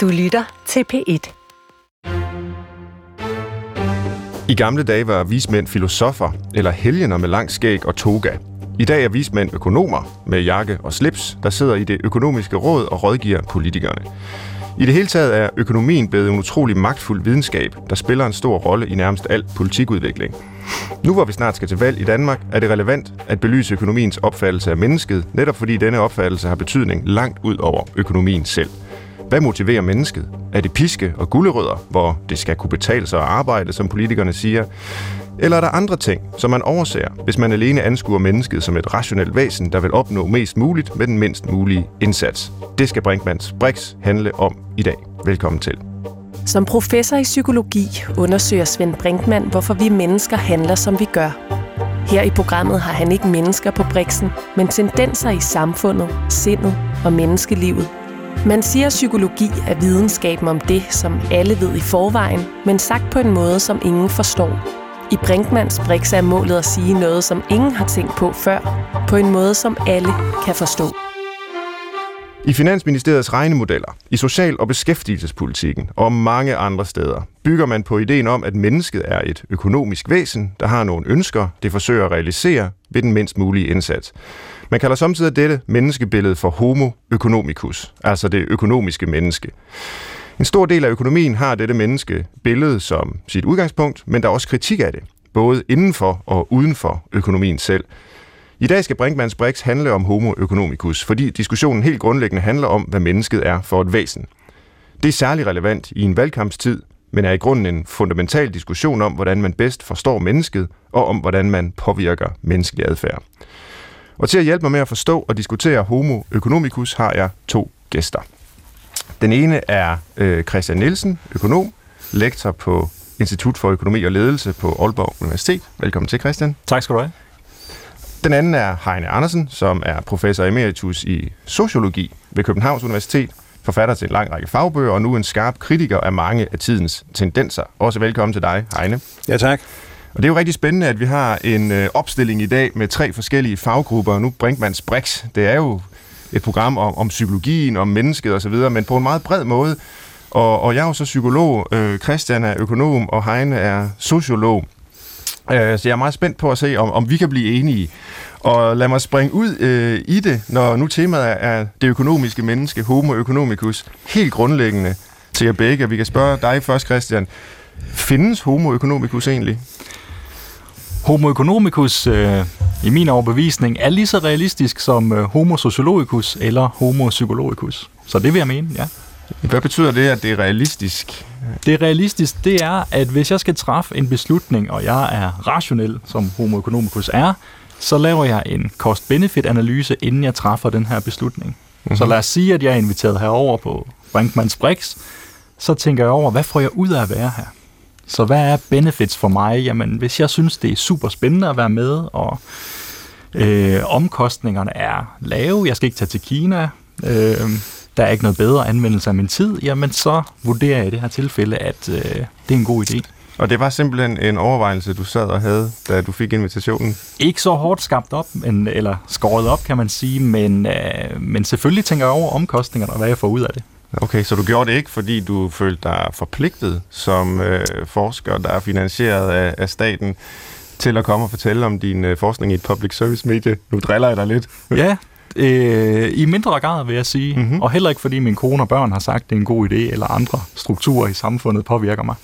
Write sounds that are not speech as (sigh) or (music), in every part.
Du lytter til P1. I gamle dage var vismænd filosofer eller helgener med lang skæg og toga. I dag er vismænd økonomer med jakke og slips, der sidder i det økonomiske råd og rådgiver politikerne. I det hele taget er økonomien blevet en utrolig magtfuld videnskab, der spiller en stor rolle i nærmest al politikudvikling. Nu hvor vi snart skal til valg i Danmark, er det relevant at belyse økonomiens opfattelse af mennesket, netop fordi denne opfattelse har betydning langt ud over økonomien selv. Hvad motiverer mennesket? Er det piske og gullerødder, hvor det skal kunne betale sig at arbejde, som politikerne siger? Eller er der andre ting, som man overser, hvis man alene anskuer mennesket som et rationelt væsen, der vil opnå mest muligt med den mindst mulige indsats? Det skal Brinkmans Brix handle om i dag. Velkommen til. Som professor i psykologi undersøger Svend Brinkmann, hvorfor vi mennesker handler, som vi gør. Her i programmet har han ikke mennesker på briksen, men tendenser i samfundet, sindet og menneskelivet. Man siger, at psykologi er videnskaben om det, som alle ved i forvejen, men sagt på en måde, som ingen forstår. I Brinkmans Brix er målet at sige noget, som ingen har tænkt på før, på en måde, som alle kan forstå. I Finansministeriets regnemodeller, i social- og beskæftigelsespolitikken og mange andre steder, bygger man på ideen om, at mennesket er et økonomisk væsen, der har nogle ønsker, det forsøger at realisere ved den mindst mulige indsats. Man kalder samtidig dette menneskebillede for homo economicus, altså det økonomiske menneske. En stor del af økonomien har dette menneske billede som sit udgangspunkt, men der er også kritik af det, både indenfor og uden for økonomien selv. I dag skal Brinkmanns Brix handle om homo economicus, fordi diskussionen helt grundlæggende handler om, hvad mennesket er for et væsen. Det er særlig relevant i en valgkampstid, men er i grunden en fundamental diskussion om, hvordan man bedst forstår mennesket, og om, hvordan man påvirker menneskelig adfærd. Og til at hjælpe mig med at forstå og diskutere homo economicus har jeg to gæster. Den ene er øh, Christian Nielsen, økonom, lektor på Institut for Økonomi og Ledelse på Aalborg Universitet. Velkommen til, Christian. Tak skal du have. Den anden er Heine Andersen, som er professor emeritus i sociologi ved Københavns Universitet, forfatter til en lang række fagbøger og nu en skarp kritiker af mange af tidens tendenser. Også velkommen til dig, Heine. Ja, tak. Og det er jo rigtig spændende, at vi har en øh, opstilling i dag med tre forskellige faggrupper. Nu Brinkmanns Brix, det er jo et program om, om psykologien, om mennesket osv., men på en meget bred måde. Og, og jeg er jo så psykolog, øh, Christian er økonom, og Heine er sociolog. Øh, så jeg er meget spændt på at se, om, om vi kan blive enige. Og lad mig springe ud øh, i det, når nu temaet er det økonomiske menneske, homo economicus, helt grundlæggende til jer begge. Vi kan spørge dig først, Christian. Findes homo economicus egentlig? Homo economicus, øh, i min overbevisning, er lige så realistisk som øh, homo sociologicus eller homo psychologicus. Så det vil jeg mene, ja. Hvad betyder det, at det er realistisk? Det er realistisk, det er, at hvis jeg skal træffe en beslutning, og jeg er rationel, som homo economicus er, så laver jeg en cost-benefit-analyse, inden jeg træffer den her beslutning. Mm-hmm. Så lad os sige, at jeg er inviteret herover på Brinkmanns Brix, så tænker jeg over, hvad får jeg ud af at være her? Så hvad er benefits for mig? Jamen, hvis jeg synes, det er super spændende at være med, og øh, omkostningerne er lave, jeg skal ikke tage til Kina, øh, der er ikke noget bedre anvendelse af min tid, jamen så vurderer jeg i det her tilfælde, at øh, det er en god idé. Og det var simpelthen en overvejelse, du sad og havde, da du fik invitationen? Ikke så hårdt skabt op, men, eller skåret op, kan man sige, men, øh, men selvfølgelig tænker jeg over omkostningerne og hvad jeg får ud af det. Okay, så du gjorde det ikke, fordi du følte dig forpligtet som øh, forsker, der er finansieret af, af staten, til at komme og fortælle om din øh, forskning i et public service medie. Nu driller jeg dig lidt. (laughs) Ja, øh, i mindre grad vil jeg sige. Mm-hmm. Og heller ikke fordi min kone og børn har sagt, at det er en god idé, eller andre strukturer i samfundet påvirker mig.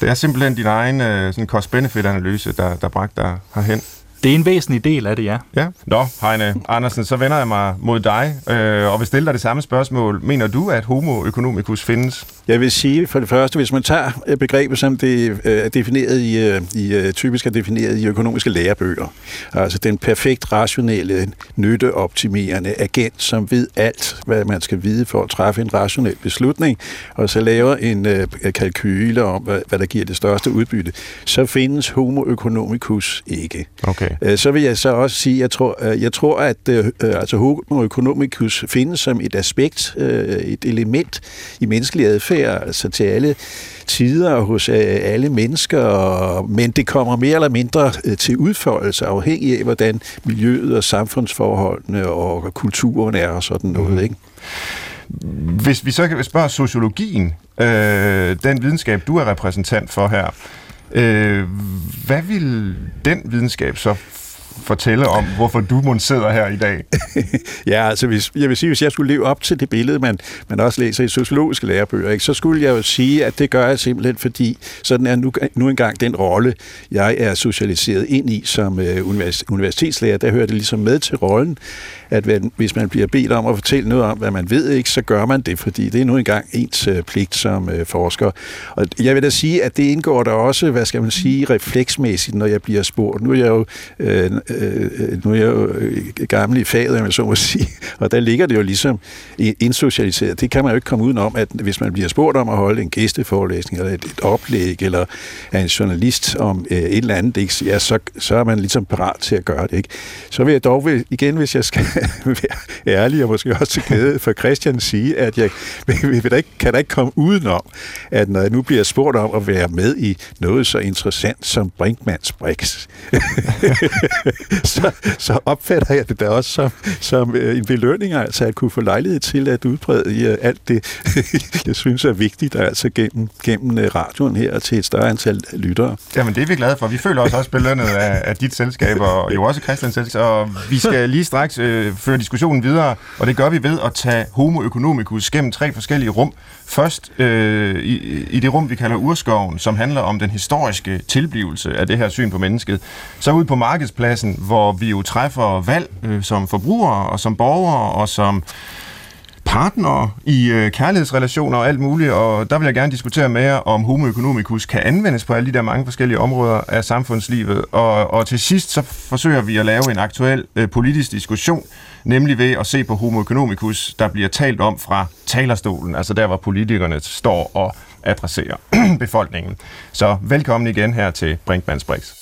Det er simpelthen din egen øh, sådan cost-benefit-analyse, der, der bragte dig herhen. Det er en væsentlig del af det, ja. Ja. Nå, Heine Andersen, så vender jeg mig mod dig, øh, og vil stille dig det samme spørgsmål. Mener du, at homo economicus findes? Jeg vil sige for det første, hvis man tager øh, begrebet, som det øh, er defineret i, øh, i typisk er defineret i økonomiske lærebøger, altså den perfekt rationelle, nytteoptimerende agent, som ved alt, hvad man skal vide for at træffe en rationel beslutning, og så laver en kalkyle om, hvad der giver det største udbytte, så findes homo economicus ikke. Okay. Så vil jeg så også sige, jeg tror, jeg tror at altså homo economicus findes som et aspekt, et element i menneskelig adfærd, altså til alle tider hos øh, alle mennesker, men det kommer mere eller mindre øh, til udførelse afhængig af, hvordan miljøet og samfundsforholdene og kulturen er og sådan noget. Mm. Ikke? Hvis vi så kan spørge sociologien, øh, den videnskab, du er repræsentant for her, øh, hvad vil den videnskab så fortælle om, hvorfor du må sidder her i dag? (laughs) ja, altså hvis, jeg vil sige, hvis jeg skulle leve op til det billede, man, man også læser i sociologiske lærebøger, ikke, så skulle jeg jo sige, at det gør jeg simpelthen, fordi sådan er nu, nu engang den rolle, jeg er socialiseret ind i som øh, univers, universitetslærer, der hører det ligesom med til rollen, at hvis man bliver bedt om at fortælle noget om, hvad man ved ikke, så gør man det, fordi det er nu engang ens øh, pligt som øh, forsker. Og jeg vil da sige, at det indgår der også, hvad skal man sige, refleksmæssigt, når jeg bliver spurgt. Nu er jeg jo, øh, Øh, øh, nu er jeg jo øh, gammel i faget, jeg så må sige, (laughs) og der ligger det jo ligesom indsocialiseret. Det kan man jo ikke komme udenom, at hvis man bliver spurgt om at holde en gæsteforelæsning, eller et, et oplæg, eller er en journalist om øh, et eller andet, ikke, ja, så, så er man ligesom parat til at gøre det. Ikke? Så vil jeg dog igen, hvis jeg skal (laughs) være ærlig og måske også til glæde for Christian sige, at jeg (laughs) vil da ikke, kan da ikke komme udenom, at når jeg nu bliver spurgt om at være med i noget så interessant som Brinkmanns Brix, (laughs) så, så opfatter jeg det da også som, som øh, en belønning, altså at kunne få lejlighed til at udbrede øh, alt det, (laughs) jeg synes er vigtigt, altså gennem, gennem øh, radioen her til et større antal lyttere. Jamen det er vi glade for. Vi føler os også belønnet af, af dit selskab, og jo også Christians selskab, og vi skal (laughs) lige straks øh, føre diskussionen videre, og det gør vi ved at tage homo economicus gennem tre forskellige rum. Først øh, i, i det rum, vi kalder urskoven, som handler om den historiske tilblivelse af det her syn på mennesket. Så ud på markedspladsen, hvor vi jo træffer valg øh, som forbrugere og som borgere og som partnere i øh, kærlighedsrelationer og alt muligt, og der vil jeg gerne diskutere med jer, om homo economicus kan anvendes på alle de der mange forskellige områder af samfundslivet. Og, og til sidst så forsøger vi at lave en aktuel øh, politisk diskussion, nemlig ved at se på homo economicus, der bliver talt om fra talerstolen, altså der, hvor politikerne står og adresserer (clears throat) befolkningen. Så velkommen igen her til Brinkmanns Brix.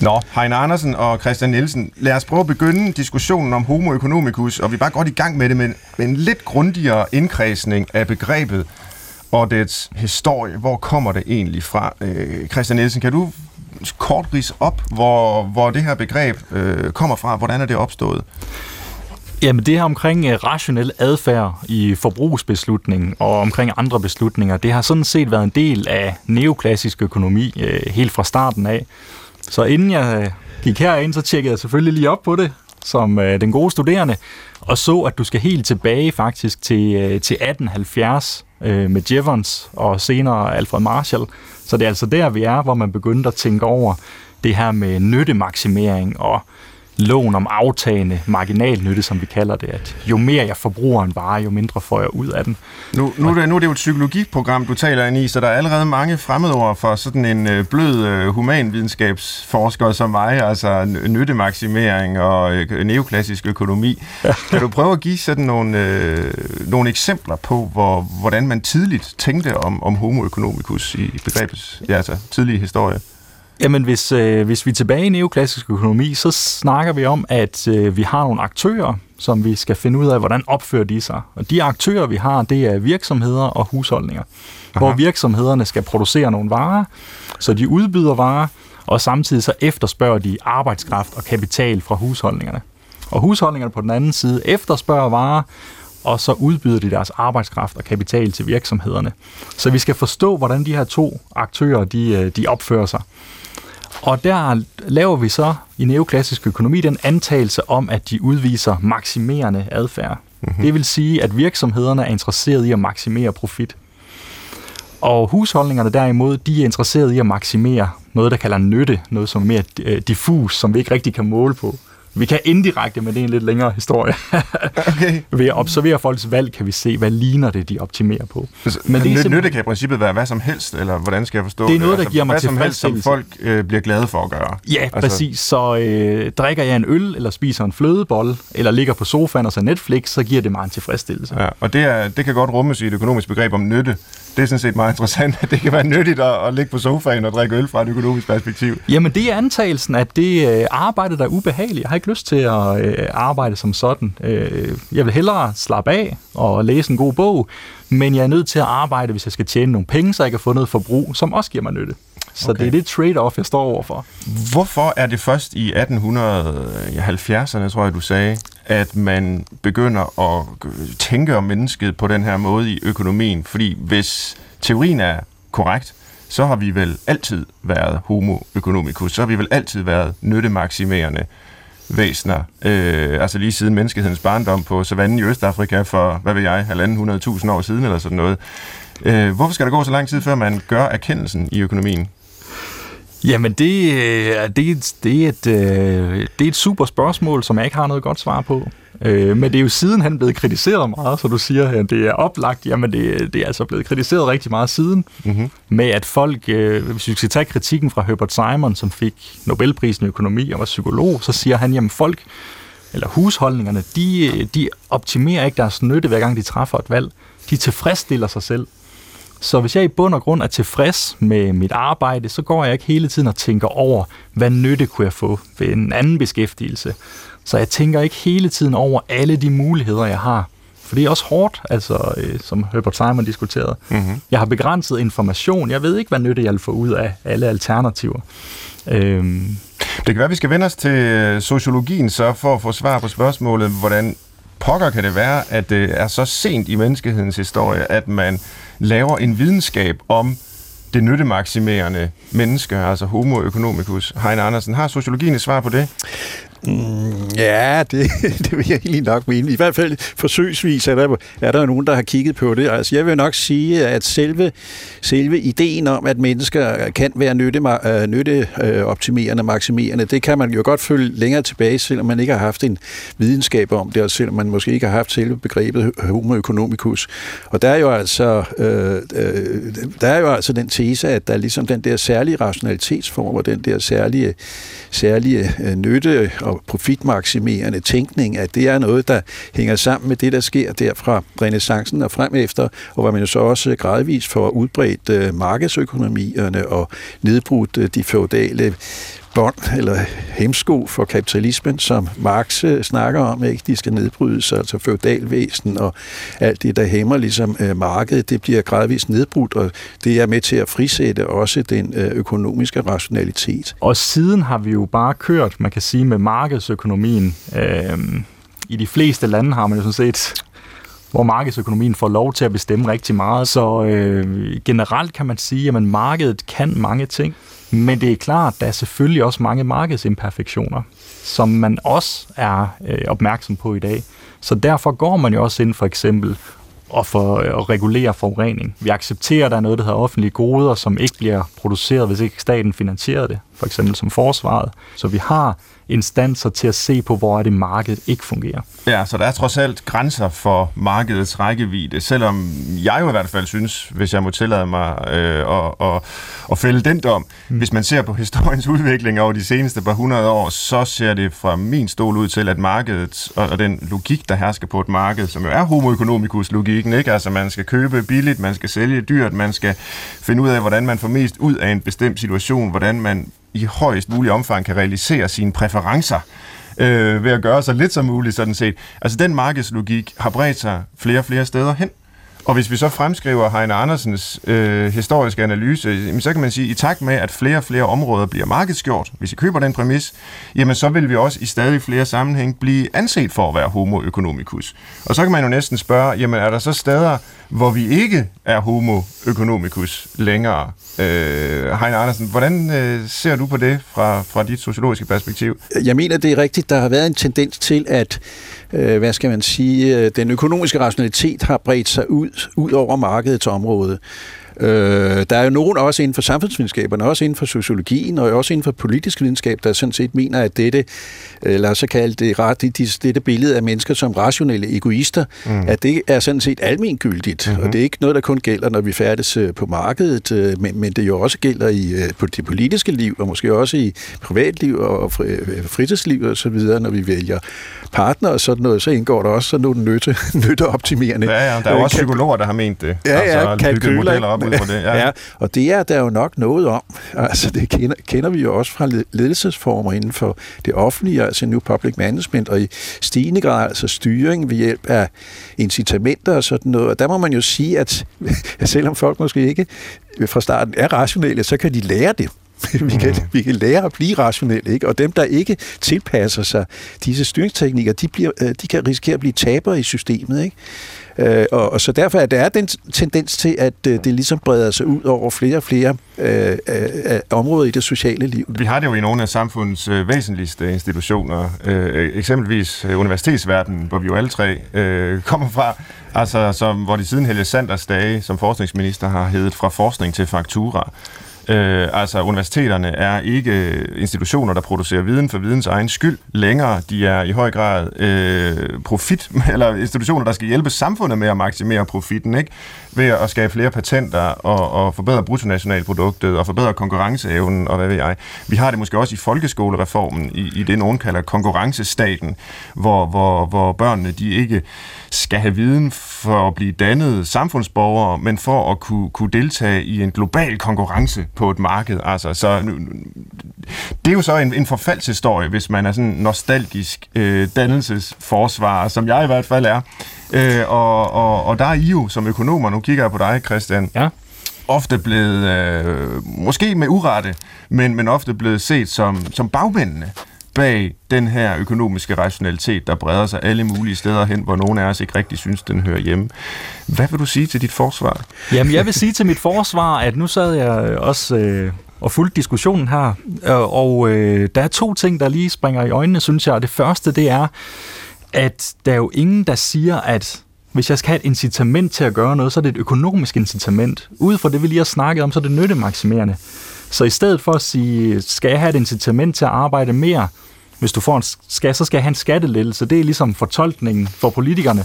Nå, Heine Andersen og Christian Nielsen, lad os prøve at begynde diskussionen om homo economicus, og vi er bare godt i gang med det med, med en lidt grundigere indkredsning af begrebet og dets historie. Hvor kommer det egentlig fra? Øh, Christian Nielsen, kan du kort ris op, hvor, hvor det her begreb øh, kommer fra? Hvordan er det opstået? Jamen det her omkring øh, rationel adfærd i forbrugsbeslutningen og omkring andre beslutninger, det har sådan set været en del af neoklassisk økonomi øh, helt fra starten af. Så inden jeg øh, gik herind, så tjekkede jeg selvfølgelig lige op på det, som øh, den gode studerende, og så, at du skal helt tilbage faktisk til, øh, til 1870 øh, med Jevons og senere Alfred Marshall. Så det er altså der, vi er, hvor man begyndte at tænke over det her med nyttemaksimering og lån om aftagende marginalnytte, som vi kalder det, at jo mere jeg forbruger en vare, jo mindre får jeg ud af den. Nu, nu, er, det, nu er det jo et psykologiprogram, du taler ind i, så der er allerede mange fremmedord for sådan en øh, blød øh, humanvidenskabsforsker som mig, altså nyttemaksimering og øh, neoklassisk økonomi. Kan du prøve at give sådan nogle, øh, nogle eksempler på, hvor, hvordan man tidligt tænkte om, om homo economicus i begrebets ja, altså, tidlige historie? Jamen, hvis, øh, hvis vi er tilbage i neoklassisk økonomi, så snakker vi om, at øh, vi har nogle aktører, som vi skal finde ud af, hvordan opfører de sig. Og de aktører, vi har, det er virksomheder og husholdninger. Aha. Hvor virksomhederne skal producere nogle varer, så de udbyder varer, og samtidig så efterspørger de arbejdskraft og kapital fra husholdningerne. Og husholdningerne på den anden side efterspørger varer, og så udbyder de deres arbejdskraft og kapital til virksomhederne. Så vi skal forstå, hvordan de her to aktører de, øh, de opfører sig. Og der laver vi så i neoklassisk økonomi den antagelse om, at de udviser maksimerende adfærd. Mm-hmm. Det vil sige, at virksomhederne er interesseret i at maksimere profit. Og husholdningerne derimod, de er interesseret i at maksimere noget, der kalder nytte, noget som er mere øh, diffus, som vi ikke rigtig kan måle på. Vi kan indirekte, men det er en lidt længere historie. (laughs) okay. Ved at observere folks valg, kan vi se, hvad ligner det, de optimerer på. Men det er nytte kan i princippet være hvad som helst, eller hvordan skal jeg forstå det? er noget, der altså, giver mig hvad som helst, som folk øh, bliver glade for at gøre. Ja, altså... præcis. Så øh, drikker jeg en øl, eller spiser en flødebold, eller ligger på sofaen og ser Netflix, så giver det mig en tilfredsstillelse. Ja, og det, er, det kan godt rummes i et økonomisk begreb om nytte det er sådan set meget interessant, at det kan være nyttigt at, at ligge på sofaen og drikke øl fra et økonomisk perspektiv. Jamen, det er antagelsen, at det øh, arbejde, der er ubehageligt. Har ikke lyst til at øh, arbejde som sådan. Øh, jeg vil hellere slappe af og læse en god bog, men jeg er nødt til at arbejde, hvis jeg skal tjene nogle penge, så jeg kan få noget forbrug, som også giver mig nytte. Så okay. det er det trade-off, jeg står overfor. Hvorfor er det først i 1870'erne, tror jeg, du sagde, at man begynder at tænke om mennesket på den her måde i økonomien? Fordi hvis teorien er korrekt, så har vi vel altid været homo economicus, så har vi vel altid været nyttemaksimerende væsener, øh, altså lige siden menneskehedens barndom på savannen i Østafrika for, hvad ved jeg, halvanden hundredtusind år siden eller sådan noget. Øh, hvorfor skal der gå så lang tid, før man gør erkendelsen i økonomien? Jamen, det, øh, det, det, er et, øh, det er et super spørgsmål, som jeg ikke har noget godt svar på. Øh, men det er jo sidenhen blevet kritiseret meget, så du siger, at det er oplagt. Jamen, det, det er altså blevet kritiseret rigtig meget siden. Mm-hmm. Med at folk, hvis vi skal tage kritikken fra Herbert Simon, som fik Nobelprisen i økonomi og var psykolog, så siger han, jamen folk, eller husholdningerne, de, de optimerer ikke deres nytte, hver gang de træffer et valg. De tilfredsstiller sig selv. Så hvis jeg i bund og grund er tilfreds med mit arbejde, så går jeg ikke hele tiden og tænker over, hvad nytte kunne jeg få ved en anden beskæftigelse. Så jeg tænker ikke hele tiden over alle de muligheder, jeg har. For det er også hårdt, altså, øh, som Herbert Simon diskuterede. Mm-hmm. Jeg har begrænset information. Jeg ved ikke, hvad nytte jeg vil få ud af alle alternativer. Øhm. Det kan være, at vi skal vende os til øh, sociologien så for at få svar på spørgsmålet, hvordan pokker kan det være, at det er så sent i menneskehedens historie, at man laver en videnskab om det nyttemaksimerende menneske, altså homo economicus. Heine Andersen, har sociologien et svar på det? Mm, ja, det, (laughs) det vil jeg egentlig nok mene. I hvert fald forsøgsvis er der, er der nogen, der har kigget på det. Altså, jeg vil nok sige, at selve, selve ideen om, at mennesker kan være nytte, øh, nytteoptimerende, øh, maksimerende, det kan man jo godt følge længere tilbage, selvom man ikke har haft en videnskab om det, og selvom man måske ikke har haft selve begrebet homo economicus. Og der er jo altså, øh, øh, der er jo altså den tese, at der er ligesom den der særlige rationalitetsform, og den der særlige, særlige øh, nytte og profitmaksimerende tænkning, at det er noget, der hænger sammen med det, der sker der fra renaissancen og frem efter, og hvor man jo så også gradvist får udbredt øh, markedsøkonomierne og nedbrudt øh, de feudale bånd eller hemsko for kapitalismen, som Marx øh, snakker om, ikke? De skal nedbrydes, altså feudalvæsen og alt det, der hæmmer ligesom øh, markedet, det bliver gradvist nedbrudt, og det er med til at frisætte også den øh, økonomiske rationalitet. Og siden har vi jo bare kørt, man kan sige, med markedsøkonomien. Øh, I de fleste lande har man jo sådan set hvor markedsøkonomien får lov til at bestemme rigtig meget. Så øh, generelt kan man sige, at markedet kan mange ting. Men det er klart, der er selvfølgelig også mange markedsimperfektioner, som man også er øh, opmærksom på i dag. Så derfor går man jo også ind for eksempel og for øh, at regulere forurening. Vi accepterer, at der er noget, der hedder offentlige goder, som ikke bliver produceret, hvis ikke staten finansierer det, for eksempel som forsvaret. Så vi har instanser til at se på, hvor er det markedet ikke fungerer. Ja, så der er trods alt grænser for markedets rækkevidde, selvom jeg jo i hvert fald synes, hvis jeg må tillade mig øh, at, at, at fælde den dom, mm. hvis man ser på (laughs) historiens udvikling over de seneste par hundrede år, så ser det fra min stol ud til, at markedet og, og den logik, der hersker på et marked, som jo er homo economicus logikken, ikke? altså man skal købe billigt, man skal sælge dyrt, man skal finde ud af, hvordan man får mest ud af en bestemt situation, hvordan man i højst mulig omfang kan realisere sine præferencer øh, ved at gøre så lidt som muligt, sådan set. Altså den markedslogik har bredt sig flere og flere steder hen. Og hvis vi så fremskriver Heine Andersens øh, historiske analyse, så kan man sige, at i takt med, at flere og flere områder bliver markedsgjort, hvis I køber den præmis, jamen så vil vi også i stadig flere sammenhæng blive anset for at være homo economicus. Og så kan man jo næsten spørge, jamen er der så steder, hvor vi ikke er homo economicus længere? Øh, Heine Andersen, hvordan øh, ser du på det fra, fra dit sociologiske perspektiv? Jeg mener, det er rigtigt. Der har været en tendens til, at øh, hvad skal man sige, øh, den økonomiske rationalitet har bredt sig ud, ud over markedets område. Øh, der er jo nogen også inden for samfundsvidenskaberne, også inden for sociologien og også inden for politisk videnskab, der sådan set mener, at dette, øh, lad os så kalde det, det, dette billede af mennesker som rationelle egoister, mm. at det er sådan set almengyldigt. Mm-hmm. Og det er ikke noget, der kun gælder, når vi færdes øh, på markedet, øh, men, men det jo også gælder i på det politiske liv, og måske også i privatliv og fritidsliv og så videre, når vi vælger partner og sådan noget, så indgår der også sådan nogle nytte, (laughs) nytteoptimerende. Ja, ja, der er jo også psykologer, der har ment det. Ja, ja, altså, kalkyler. op ud fra det. Ja. ja, og det er der jo nok noget om. Altså, det kender, kender vi jo også fra ledelsesformer inden for det offentlige, altså New Public Management, og i stigende grad altså styring ved hjælp af incitamenter og sådan noget. Og der må man jo sige, at (laughs) selvom folk måske ikke fra starten er rationelle, så kan de lære det. (laughs) vi, kan, mm. vi kan lære at blive rationelle, ikke? og dem, der ikke tilpasser sig disse styringsteknikker, de, bliver, øh, de kan risikere at blive tabere i systemet. Ikke? Øh, og, og så derfor er der den tendens til, at øh, det ligesom breder sig ud over flere og flere øh, øh, øh områder i det sociale liv. Vi har det jo i nogle af samfundets øh, væsentligste institutioner, øh, øh eksempelvis øh, universitetsverdenen, hvor vi jo alle tre øh, (laughs) kommer fra, altså som, hvor de siden Helge Sanders dage som forskningsminister har heddet fra forskning til faktura. Øh, altså universiteterne er ikke institutioner, der producerer viden for videns egen skyld længere. De er i høj grad øh, profit, (laughs) eller institutioner, der skal hjælpe samfundet med at maksimere profitten, ikke? Ved at skabe flere patenter og, og forbedre bruttonationalproduktet og forbedre konkurrenceevnen og hvad ved jeg. Vi har det måske også i folkeskolereformen, i, i det nogen kalder konkurrencestaten, hvor, hvor, hvor børnene de ikke skal have viden for at blive dannet samfundsborgere, men for at kunne, kunne deltage i en global konkurrence på et marked. Altså, så nu, det er jo så en, en forfaldshistorie, hvis man er sådan nostalgisk øh, dannelsesforsvar, som jeg i hvert fald er. Øh, og, og, og der er I jo som økonomer, nu kigger jeg på dig, Christian, ja. ofte blevet, øh, måske med urette, men, men ofte blevet set som, som bagmændene bag den her økonomiske rationalitet, der breder sig alle mulige steder hen, hvor nogen af os ikke rigtig synes, den hører hjemme. Hvad vil du sige til dit forsvar? Jamen, jeg vil sige til mit forsvar, at nu sad jeg også øh, og fulgte diskussionen her, øh, og øh, der er to ting, der lige springer i øjnene, synes jeg. Det første, det er, at der er jo ingen, der siger, at hvis jeg skal have et incitament til at gøre noget, så er det et økonomisk incitament. Ud fra det, vi lige har snakket om, så er det nyttemaksimerende. Så i stedet for at sige, skal jeg have et incitament til at arbejde mere, hvis du får en skat, så skal jeg have en skattelettelse. Det er ligesom fortolkningen for politikerne.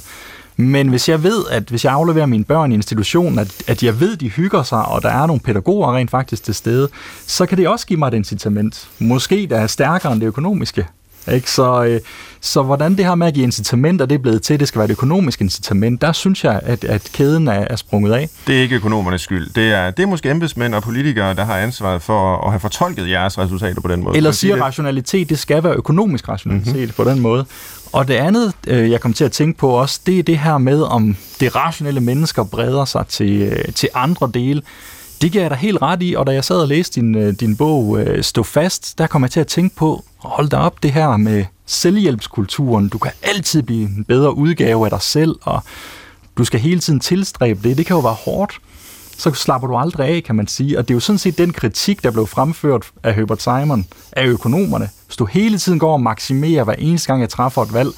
Men hvis jeg ved, at hvis jeg afleverer mine børn i institutionen, at, at jeg ved, de hygger sig, og der er nogle pædagoger rent faktisk til stede, så kan det også give mig et incitament. Måske der er stærkere end det økonomiske. Ikke? Så, øh, så hvordan det her med at give incitamenter, det er blevet til, det skal være et økonomisk incitament, der synes jeg, at, at kæden er, er sprunget af. Det er ikke økonomernes skyld. Det er, det er måske embedsmænd og politikere, der har ansvaret for at have fortolket jeres resultater på den måde. Eller siger, at rationalitet, det skal være økonomisk rationalitet mm-hmm. på den måde. Og det andet, øh, jeg kom til at tænke på også, det er det her med, om det rationelle mennesker breder sig til, øh, til andre dele. Det giver jeg dig helt ret i, og da jeg sad og læste din, øh, din bog øh, Stå fast, der kom jeg til at tænke på, hold da op, det her med selvhjælpskulturen. Du kan altid blive en bedre udgave af dig selv, og du skal hele tiden tilstræbe det. Det kan jo være hårdt. Så slapper du aldrig af, kan man sige. Og det er jo sådan set den kritik, der blev fremført af Herbert Simon, af økonomerne. Hvis du hele tiden går og maksimerer hver eneste gang, jeg træffer et valg,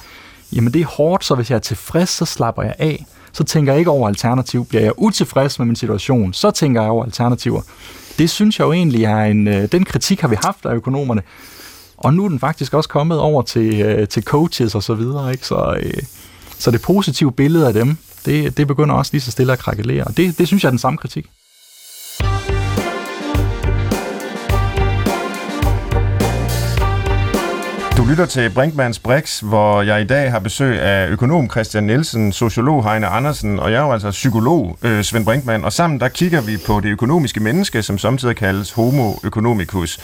jamen det er hårdt, så hvis jeg er tilfreds, så slapper jeg af. Så tænker jeg ikke over alternativ. Bliver jeg utilfreds med min situation, så tænker jeg over alternativer. Det synes jeg jo egentlig er en... Øh, den kritik har vi haft af økonomerne. Og nu er den faktisk også kommet over til, øh, til coaches og så videre. Ikke? Så, øh, så det positive billede af dem, det, det begynder også lige så stille at krakelere. Det, det synes jeg er den samme kritik. Lytter til Brinkmanns Brix, hvor jeg i dag har besøg af økonom Christian Nielsen, sociolog Heine Andersen, og jeg er jo altså psykolog øh, Svend Brinkmann, og sammen der kigger vi på det økonomiske menneske, som samtidig kaldes homo economicus.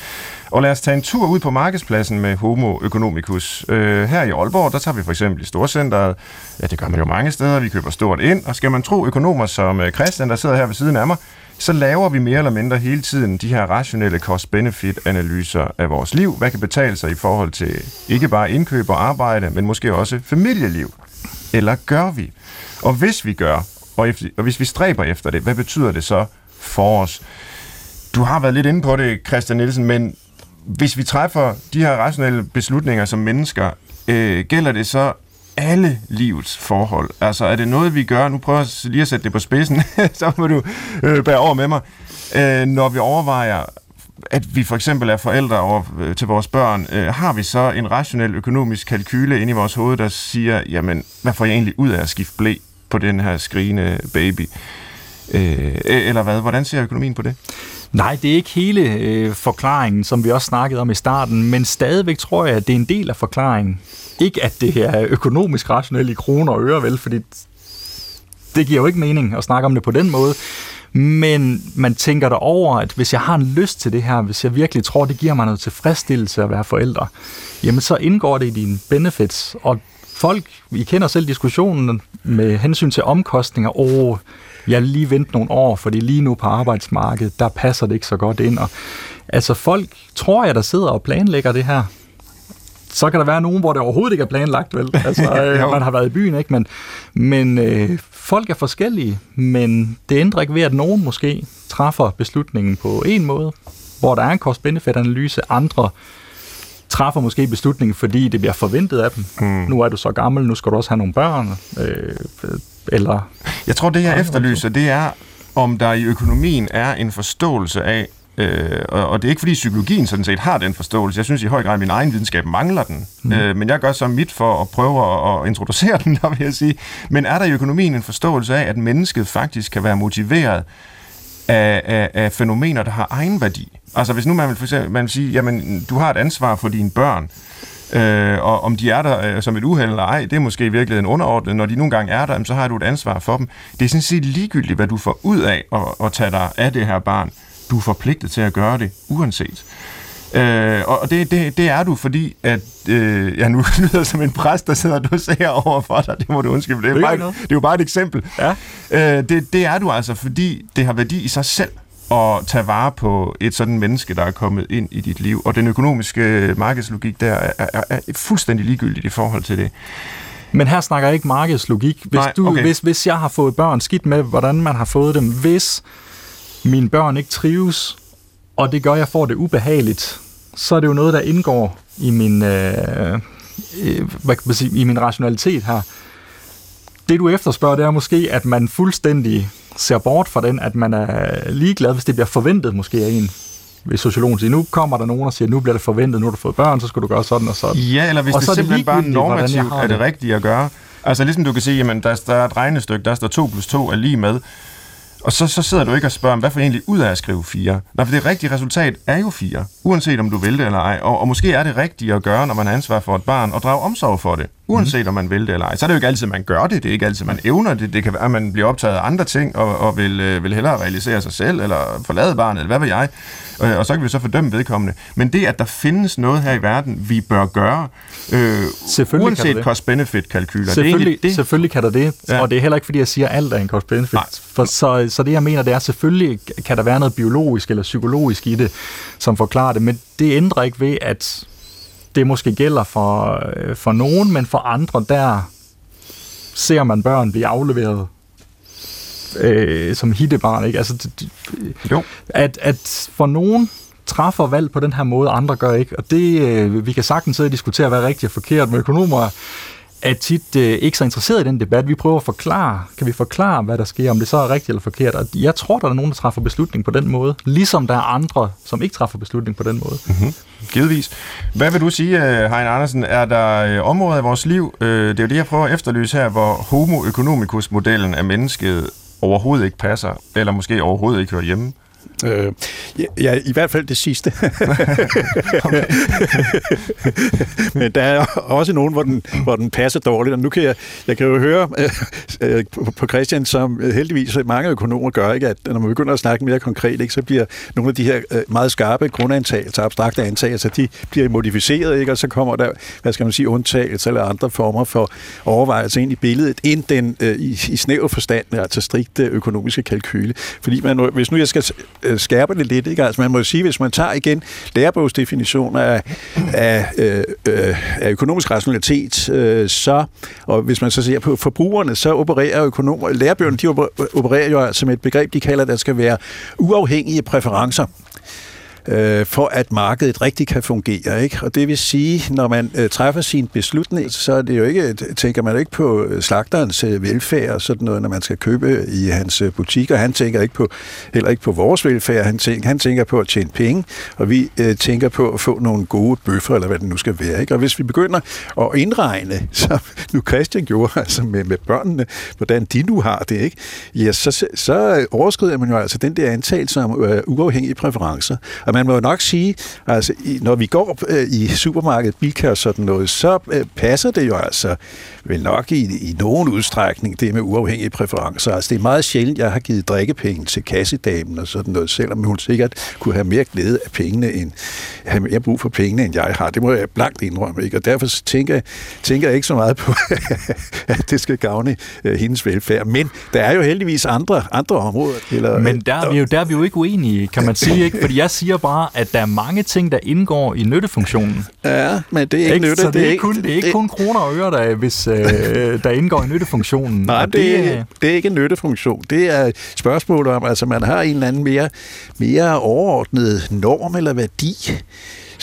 Og lad os tage en tur ud på markedspladsen med Homo economicus. Øh, her i Aalborg, der tager vi for eksempel i Storcenteret. Ja, det gør man jo mange steder. Vi køber stort ind. Og skal man tro økonomer som øh, Christian, der sidder her ved siden af mig, så laver vi mere eller mindre hele tiden de her rationelle cost-benefit-analyser af vores liv. Hvad kan betale sig i forhold til ikke bare indkøb og arbejde, men måske også familieliv? Eller gør vi? Og hvis vi gør, og, efter, og hvis vi stræber efter det, hvad betyder det så for os? Du har været lidt inde på det, Christian Nielsen, men hvis vi træffer de her rationelle beslutninger som mennesker, øh, gælder det så alle livets forhold? Altså, er det noget, vi gør, nu prøver jeg lige at sætte det på spidsen, (laughs) så må du øh, bære over med mig, øh, når vi overvejer, at vi for eksempel er forældre over, øh, til vores børn, øh, har vi så en rationel økonomisk kalkyle inde i vores hoved, der siger, jamen, hvad får jeg egentlig ud af at skifte blæ på den her skrigende baby? Øh, e- eller hvad? Hvordan ser økonomien på det? Nej, det er ikke hele øh, forklaringen, som vi også snakkede om i starten, men stadigvæk tror jeg, at det er en del af forklaringen. Ikke at det her er økonomisk rationelt i kroner og øre, vel, fordi det giver jo ikke mening at snakke om det på den måde. Men man tænker der over, at hvis jeg har en lyst til det her, hvis jeg virkelig tror, det giver mig noget tilfredsstillelse at være forældre, jamen så indgår det i dine benefits. Og folk, vi kender selv diskussionen med hensyn til omkostninger. Åh, oh, jeg vil lige vente nogle år, fordi lige nu på arbejdsmarkedet, der passer det ikke så godt ind. Og, altså folk, tror jeg, der sidder og planlægger det her, så kan der være nogen, hvor det overhovedet ikke er planlagt, vel? (laughs) Altså, øh, man har været i byen, ikke? Men, men øh, folk er forskellige, men det ændrer ikke ved, at nogen måske træffer beslutningen på en måde, hvor der er en cost-benefit-analyse, andre træffer måske beslutningen, fordi det bliver forventet af dem. Mm. Nu er du så gammel, nu skal du også have nogle børn. Øh, eller Jeg tror, det jeg efterlyser, det er, om der i økonomien er en forståelse af, Øh, og, og det er ikke fordi psykologien sådan set har den forståelse. Jeg synes i høj grad, at min egen videnskab mangler den. Mm. Øh, men jeg gør så mit for at prøve at, at introducere (laughs) den, der vil jeg sige. Men er der i økonomien en forståelse af, at mennesket faktisk kan være motiveret af, af, af fænomener, der har egen værdi? Altså hvis nu man vil, for eksempel, man vil sige, jamen du har et ansvar for dine børn, Øh, og om de er der øh, som et uheld eller ej, det er måske i virkeligheden underordnet. Når de nogle gange er der, så har du et ansvar for dem. Det er sådan set ligegyldigt, hvad du får ud af at, at tage dig af det her barn. Du er forpligtet til at gøre det, uanset. Øh, og det, det, det er du, fordi at, øh, ja, nu (laughs) lyder som en præst, der sidder og doserer over for dig, det må du undskylde, det er, bare, det er jo bare et eksempel. Ja. Øh, det, det er du altså, fordi det har værdi i sig selv at tage vare på et sådan menneske, der er kommet ind i dit liv. Og den økonomiske markedslogik der er, er, er fuldstændig ligegyldigt i forhold til det. Men her snakker jeg ikke markedslogik. Hvis, Nej, du, okay. hvis, hvis jeg har fået børn skidt med, hvordan man har fået dem, hvis mine børn ikke trives, og det gør, at jeg får det ubehageligt, så er det jo noget, der indgår i min, øh, hvad kan man sige, i min rationalitet her. Det du efterspørger, det er måske, at man fuldstændig ser bort fra den, at man er ligeglad, hvis det bliver forventet måske af en hvis sociologen siger, nu kommer der nogen og siger, nu bliver det forventet, nu har du fået børn, så skal du gøre sådan og sådan. Ja, eller hvis og det så det simpelthen bare normativt er det det. rigtige at gøre. Altså ligesom du kan sige, jamen der, der er et regnestykke, der står 2 plus 2 er lige med. Og så, så sidder du ikke og spørger, hvad får egentlig ud af at skrive 4? Nej, for det rigtige resultat er jo 4, uanset om du vil det eller ej. Og, og måske er det rigtigt at gøre, når man har ansvar for et barn, og drage omsorg for det, uanset om man vil det eller ej. Så er det jo ikke altid, man gør det, det er ikke altid, man evner det. Det kan være, at man bliver optaget af andre ting, og, og vil, øh, vil hellere realisere sig selv, eller forlade barnet, eller hvad ved jeg. Øh, og så kan vi så fordømme vedkommende. Men det, at der findes noget her i verden, vi bør gøre, øh, uanset cost-benefit-kalkyler. Selvfølgelig, det er det. selvfølgelig kan der det, Ja. og det er heller ikke, fordi jeg siger, at alt er en cost benefit. Nej. For så, så det, jeg mener, det er, selvfølgelig kan der være noget biologisk eller psykologisk i det, som forklarer det, men det ændrer ikke ved, at det måske gælder for, øh, for nogen, men for andre, der ser man børn blive afleveret øh, som hittebarn. Ikke? Altså, Jo. at, at for nogen træffer valg på den her måde, andre gør ikke. Og det, øh, vi kan sagtens sidde og diskutere, hvad er rigtigt og forkert, men økonomer er tit øh, ikke så interesseret i den debat. Vi prøver at forklare, kan vi forklare, hvad der sker, om det så er rigtigt eller forkert. Og jeg tror, der er nogen, der træffer beslutning på den måde, ligesom der er andre, som ikke træffer beslutning på den måde. Mhm. Givetvis. Hvad vil du sige, øh, Hein Andersen? Er der øh, områder i vores liv, øh, det er jo det, jeg prøver at efterlyse her, hvor homo economicus-modellen af mennesket overhovedet ikke passer, eller måske overhovedet ikke hører hjemme? Øh, ja, i hvert fald det sidste. (laughs) Men der er også nogen, hvor den, hvor den passer dårligt. Og nu kan jeg, jeg kan jo høre øh, øh, på, Christian, som heldigvis mange økonomer gør, ikke, at når man begynder at snakke mere konkret, ikke, så bliver nogle af de her øh, meget skarpe grundantagelser, abstrakte antagelser, de bliver modificeret, ikke, og så kommer der, hvad skal man sige, undtagelser eller andre former for overvejelser ind i billedet, ind den øh, i, i snæver forstand, altså strikte økonomiske kalkyle. Fordi man, hvis nu jeg skal øh, Øh, skærpe det lidt, ikke? Altså man må jo sige, hvis man tager igen lærebogsdefinitioner af, af, øh, øh, af økonomisk rationalitet, øh, så, og hvis man så ser på forbrugerne, så opererer økonomer, lærebøgerne, de opererer jo altså med et begreb, de kalder, at der skal være uafhængige præferencer øh, for at markedet rigtig kan fungere. Ikke? Og det vil sige, når man øh, træffer sin beslutning, så er det jo ikke, øh, tænker man jo ikke på øh, slagterens øh, velfærd og sådan noget, når man skal købe i hans øh, og Han tænker ikke på, heller ikke på vores velfærd. Han tænker, han tænker på at tjene penge, og vi øh, tænker på at få nogle gode bøffer, eller hvad det nu skal være. Ikke? Og hvis vi begynder at indregne, (laughs) som nu Christian gjorde, altså med, med børnene, hvordan de nu har det, ikke? Ja, så, så overskrider man jo altså den der antagelse om øh, uafhængige præferencer. Og man må jo nok sige, altså, når vi går øh, i supermarkedet, Bilka og sådan noget, så øh, passer det jo altså vel nok i, i nogen udstrækning det med uafhængige præferencer. Altså, det er meget sjældent, jeg har givet drikkepenge til kassedamen og sådan noget, selvom hun sikkert kunne have mere glæde af pengene, end, have mere brug for pengene, end jeg har. Det må jeg blankt indrømme, ikke? Og derfor tænker, tænker jeg ikke så meget på, (laughs) at det skal gavne øh, hendes velfærd. Men der er jo heldigvis andre, andre områder. Eller, Men der er, vi jo, der er vi jo ikke uenige, kan man sige, ikke? Fordi jeg siger bare, at der er mange ting, der indgår i nyttefunktionen. Ja, men det er ikke, ikke nytte. Så det er, ikke kun, det er ikke kun kroner og øre, der, hvis, øh, der indgår i nyttefunktionen. Nej, det, det, er, det er ikke en nyttefunktion. Det er et spørgsmål om, altså man har en eller anden mere, mere overordnet norm eller værdi,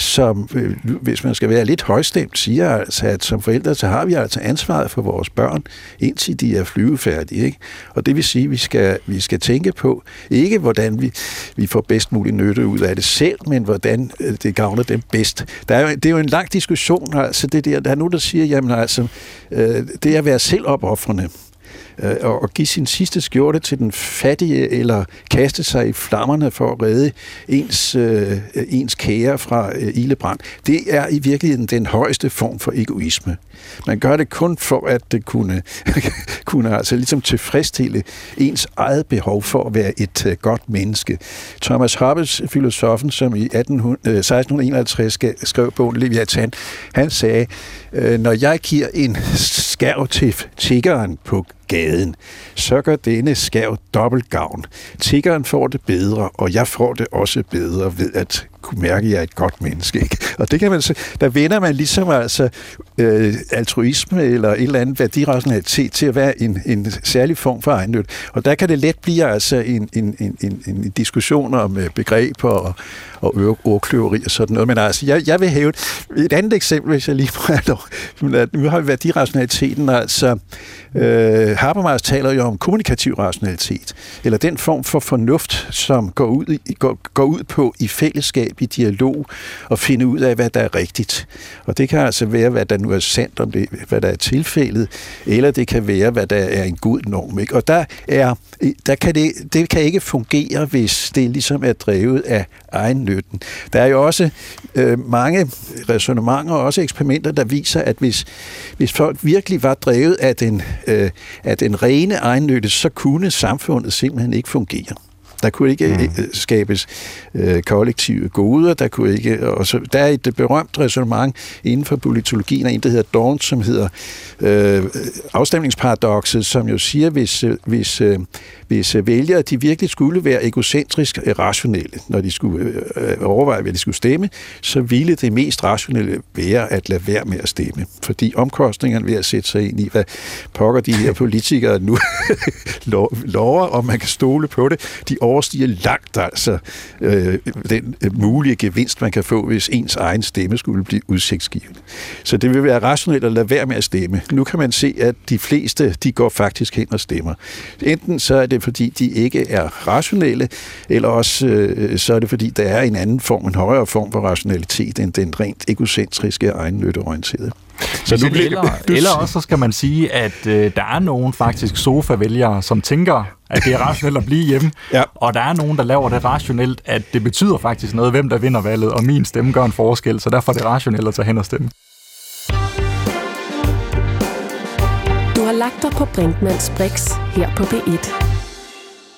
som, øh, hvis man skal være lidt højstemt, siger altså, at som forældre, så har vi altså ansvaret for vores børn, indtil de er flyvefærdige. Ikke? Og det vil sige, at vi skal, vi skal tænke på, ikke hvordan vi, vi får bedst mulig nytte ud af det selv, men hvordan øh, det gavner dem bedst. Der er jo, det er jo en lang diskussion, altså det der, der er nogen, der siger, jamen altså, øh, det er at være selvopoffrende øh, og give sin sidste skjorte til den fattige, eller kaste sig i flammerne for at redde ens, øh, ens kære fra øh, ildebrand, det er i virkeligheden den højeste form for egoisme. Man gør det kun for at det kunne, (laughs) kunne altså ligesom tilfredsstille ens eget behov for at være et øh, godt menneske. Thomas Hobbes, filosofen, som i 18, øh, 1651 skrev bogen Leviathan, han sagde, øh, når jeg giver en skærv til tiggeren på gaden, så gør denne skærv dobbelt gavn. Tiggeren får det bedre, og jeg får det også bedre ved at kunne mærke, at jeg er et godt menneske. Ikke? Og det kan man så, der vender man ligesom altså øh, altruisme eller et eller andet værdirationalitet til at være en, en særlig form for egennyt. Og der kan det let blive altså en, en, en, en, en diskussion om øh, begreber og, og ordkløveri og sådan noget. Men altså, jeg, jeg vil hæve et andet eksempel, hvis jeg lige må have lov. Øh, nu har vi værdirationaliteten, altså øh, Habermas taler jo om kommunikativ rationalitet, eller den form for fornuft, som går ud, i, går, går ud på i fællesskab, i dialog, og finde ud af, hvad der er rigtigt. Og det kan altså være, hvad der nu er sandt, om det, hvad der er tilfældet, eller det kan være, hvad der er en god norm. Ikke? Og der, er, der kan det, det kan ikke fungere, hvis det ligesom er drevet af egen nytten. Der er jo også øh, mange resonemanger og også eksperimenter, der viser, at hvis, hvis folk virkelig var drevet af den, øh, af den rene egennytte, så kunne samfundet simpelthen ikke fungere. Der kunne ikke mm. Øh, skabes øh, kollektive goder, der kunne ikke... Og så, der er et berømt resonemang inden for politologien af en, der hedder Dawn, som hedder øh, afstemningsparadokset, som jo siger, hvis, øh, hvis, øh, hvis vælgere de virkelig skulle være egocentrisk rationelle, når de skulle øh, overveje, hvad de skulle stemme, så ville det mest rationelle være at lade være med at stemme. Fordi omkostningerne ved at sætte sig ind i, hvad pokker de her politikere nu (laughs) lover, om man kan stole på det, de overstiger langt altså øh, den øh, mulige gevinst, man kan få, hvis ens egen stemme skulle blive udsigtsgivende. Så det vil være rationelt at lade være med at stemme. Nu kan man se, at de fleste, de går faktisk hen og stemmer. Enten så er det, fordi de ikke er rationelle, eller også øh, så er det, fordi der er en anden form, en højere form for rationalitet, end den rent egocentriske og egennytteorienterede. Så nu bliver, eller, (laughs) eller også så skal man sige, at øh, der er nogen faktisk sofa-vælgere, som tænker, at det er rationelt at blive hjemme. ja. Og der er nogen, der laver det rationelt, at det betyder faktisk noget, hvem der vinder valget, og min stemme gør en forskel, så derfor er det rationelt at tage hen og stemme. Du har lagt dig på Brinkmanns Brix her på B1.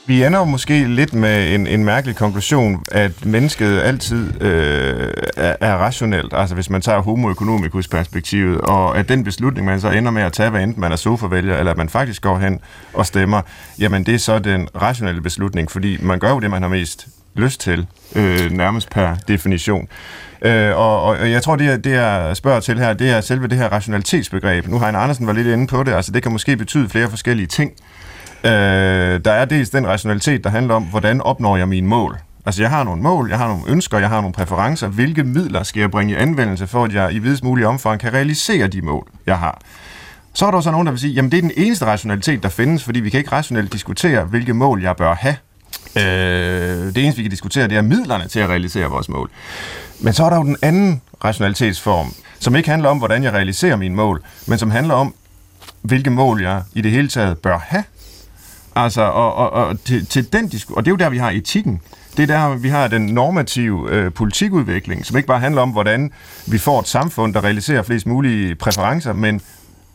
Vi ender jo måske lidt med en, en mærkelig konklusion, at mennesket altid øh, er, er rationelt, altså hvis man tager homoøkonomikus perspektivet, og at den beslutning, man så ender med at tage, hvad enten man er sofavælger, eller at man faktisk går hen og stemmer, jamen det er så den rationelle beslutning, fordi man gør jo det, man har mest lyst til, øh, nærmest per definition. Øh, og, og jeg tror, det, jeg, det jeg spørger til her, det er selve det her rationalitetsbegreb. Nu har en Andersen været lidt inde på det, altså det kan måske betyde flere forskellige ting. Øh, der er dels den rationalitet, der handler om, hvordan opnår jeg mine mål. Altså, jeg har nogle mål, jeg har nogle ønsker, jeg har nogle præferencer. Hvilke midler skal jeg bringe i anvendelse, for at jeg i videst mulig omfang kan realisere de mål, jeg har? Så er der så nogen, der vil sige, jamen det er den eneste rationalitet, der findes, fordi vi kan ikke rationelt diskutere, hvilke mål jeg bør have. Øh, det eneste, vi kan diskutere, det er midlerne til at realisere vores mål. Men så er der jo den anden rationalitetsform, som ikke handler om, hvordan jeg realiserer mine mål, men som handler om, hvilke mål jeg i det hele taget bør have Altså, og, og, og, til, til den disku- og det er jo der, vi har etikken. Det er der, vi har den normative øh, politikudvikling, som ikke bare handler om, hvordan vi får et samfund, der realiserer flest mulige præferencer, men